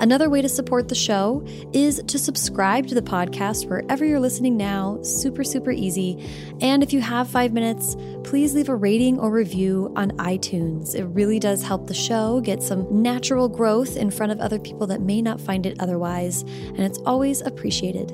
Another way to support the show is to subscribe to the podcast wherever you're listening now. Super, super easy. And if you have five minutes, please leave a rating or review on iTunes. It really does help the show get some natural growth in front of other people that may not find it otherwise, and it's always appreciated.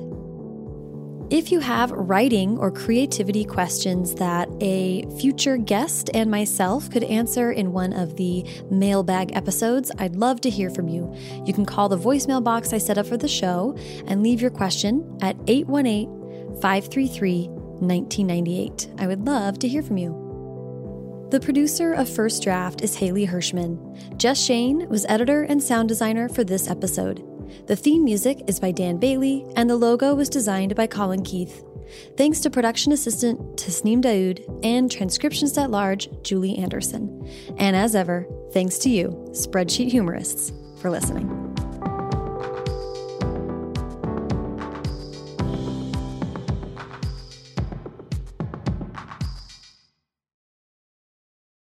If you have writing or creativity questions that a future guest and myself could answer in one of the mailbag episodes, I'd love to hear from you. You can call the voicemail box I set up for the show and leave your question at 818 533 1998. I would love to hear from you. The producer of First Draft is Haley Hirschman. Jess Shane was editor and sound designer for this episode. The theme music is by Dan Bailey, and the logo was designed by Colin Keith. Thanks to production assistant Tasneem Daoud and transcriptionist at large Julie Anderson. And as ever, thanks to you, spreadsheet humorists, for listening.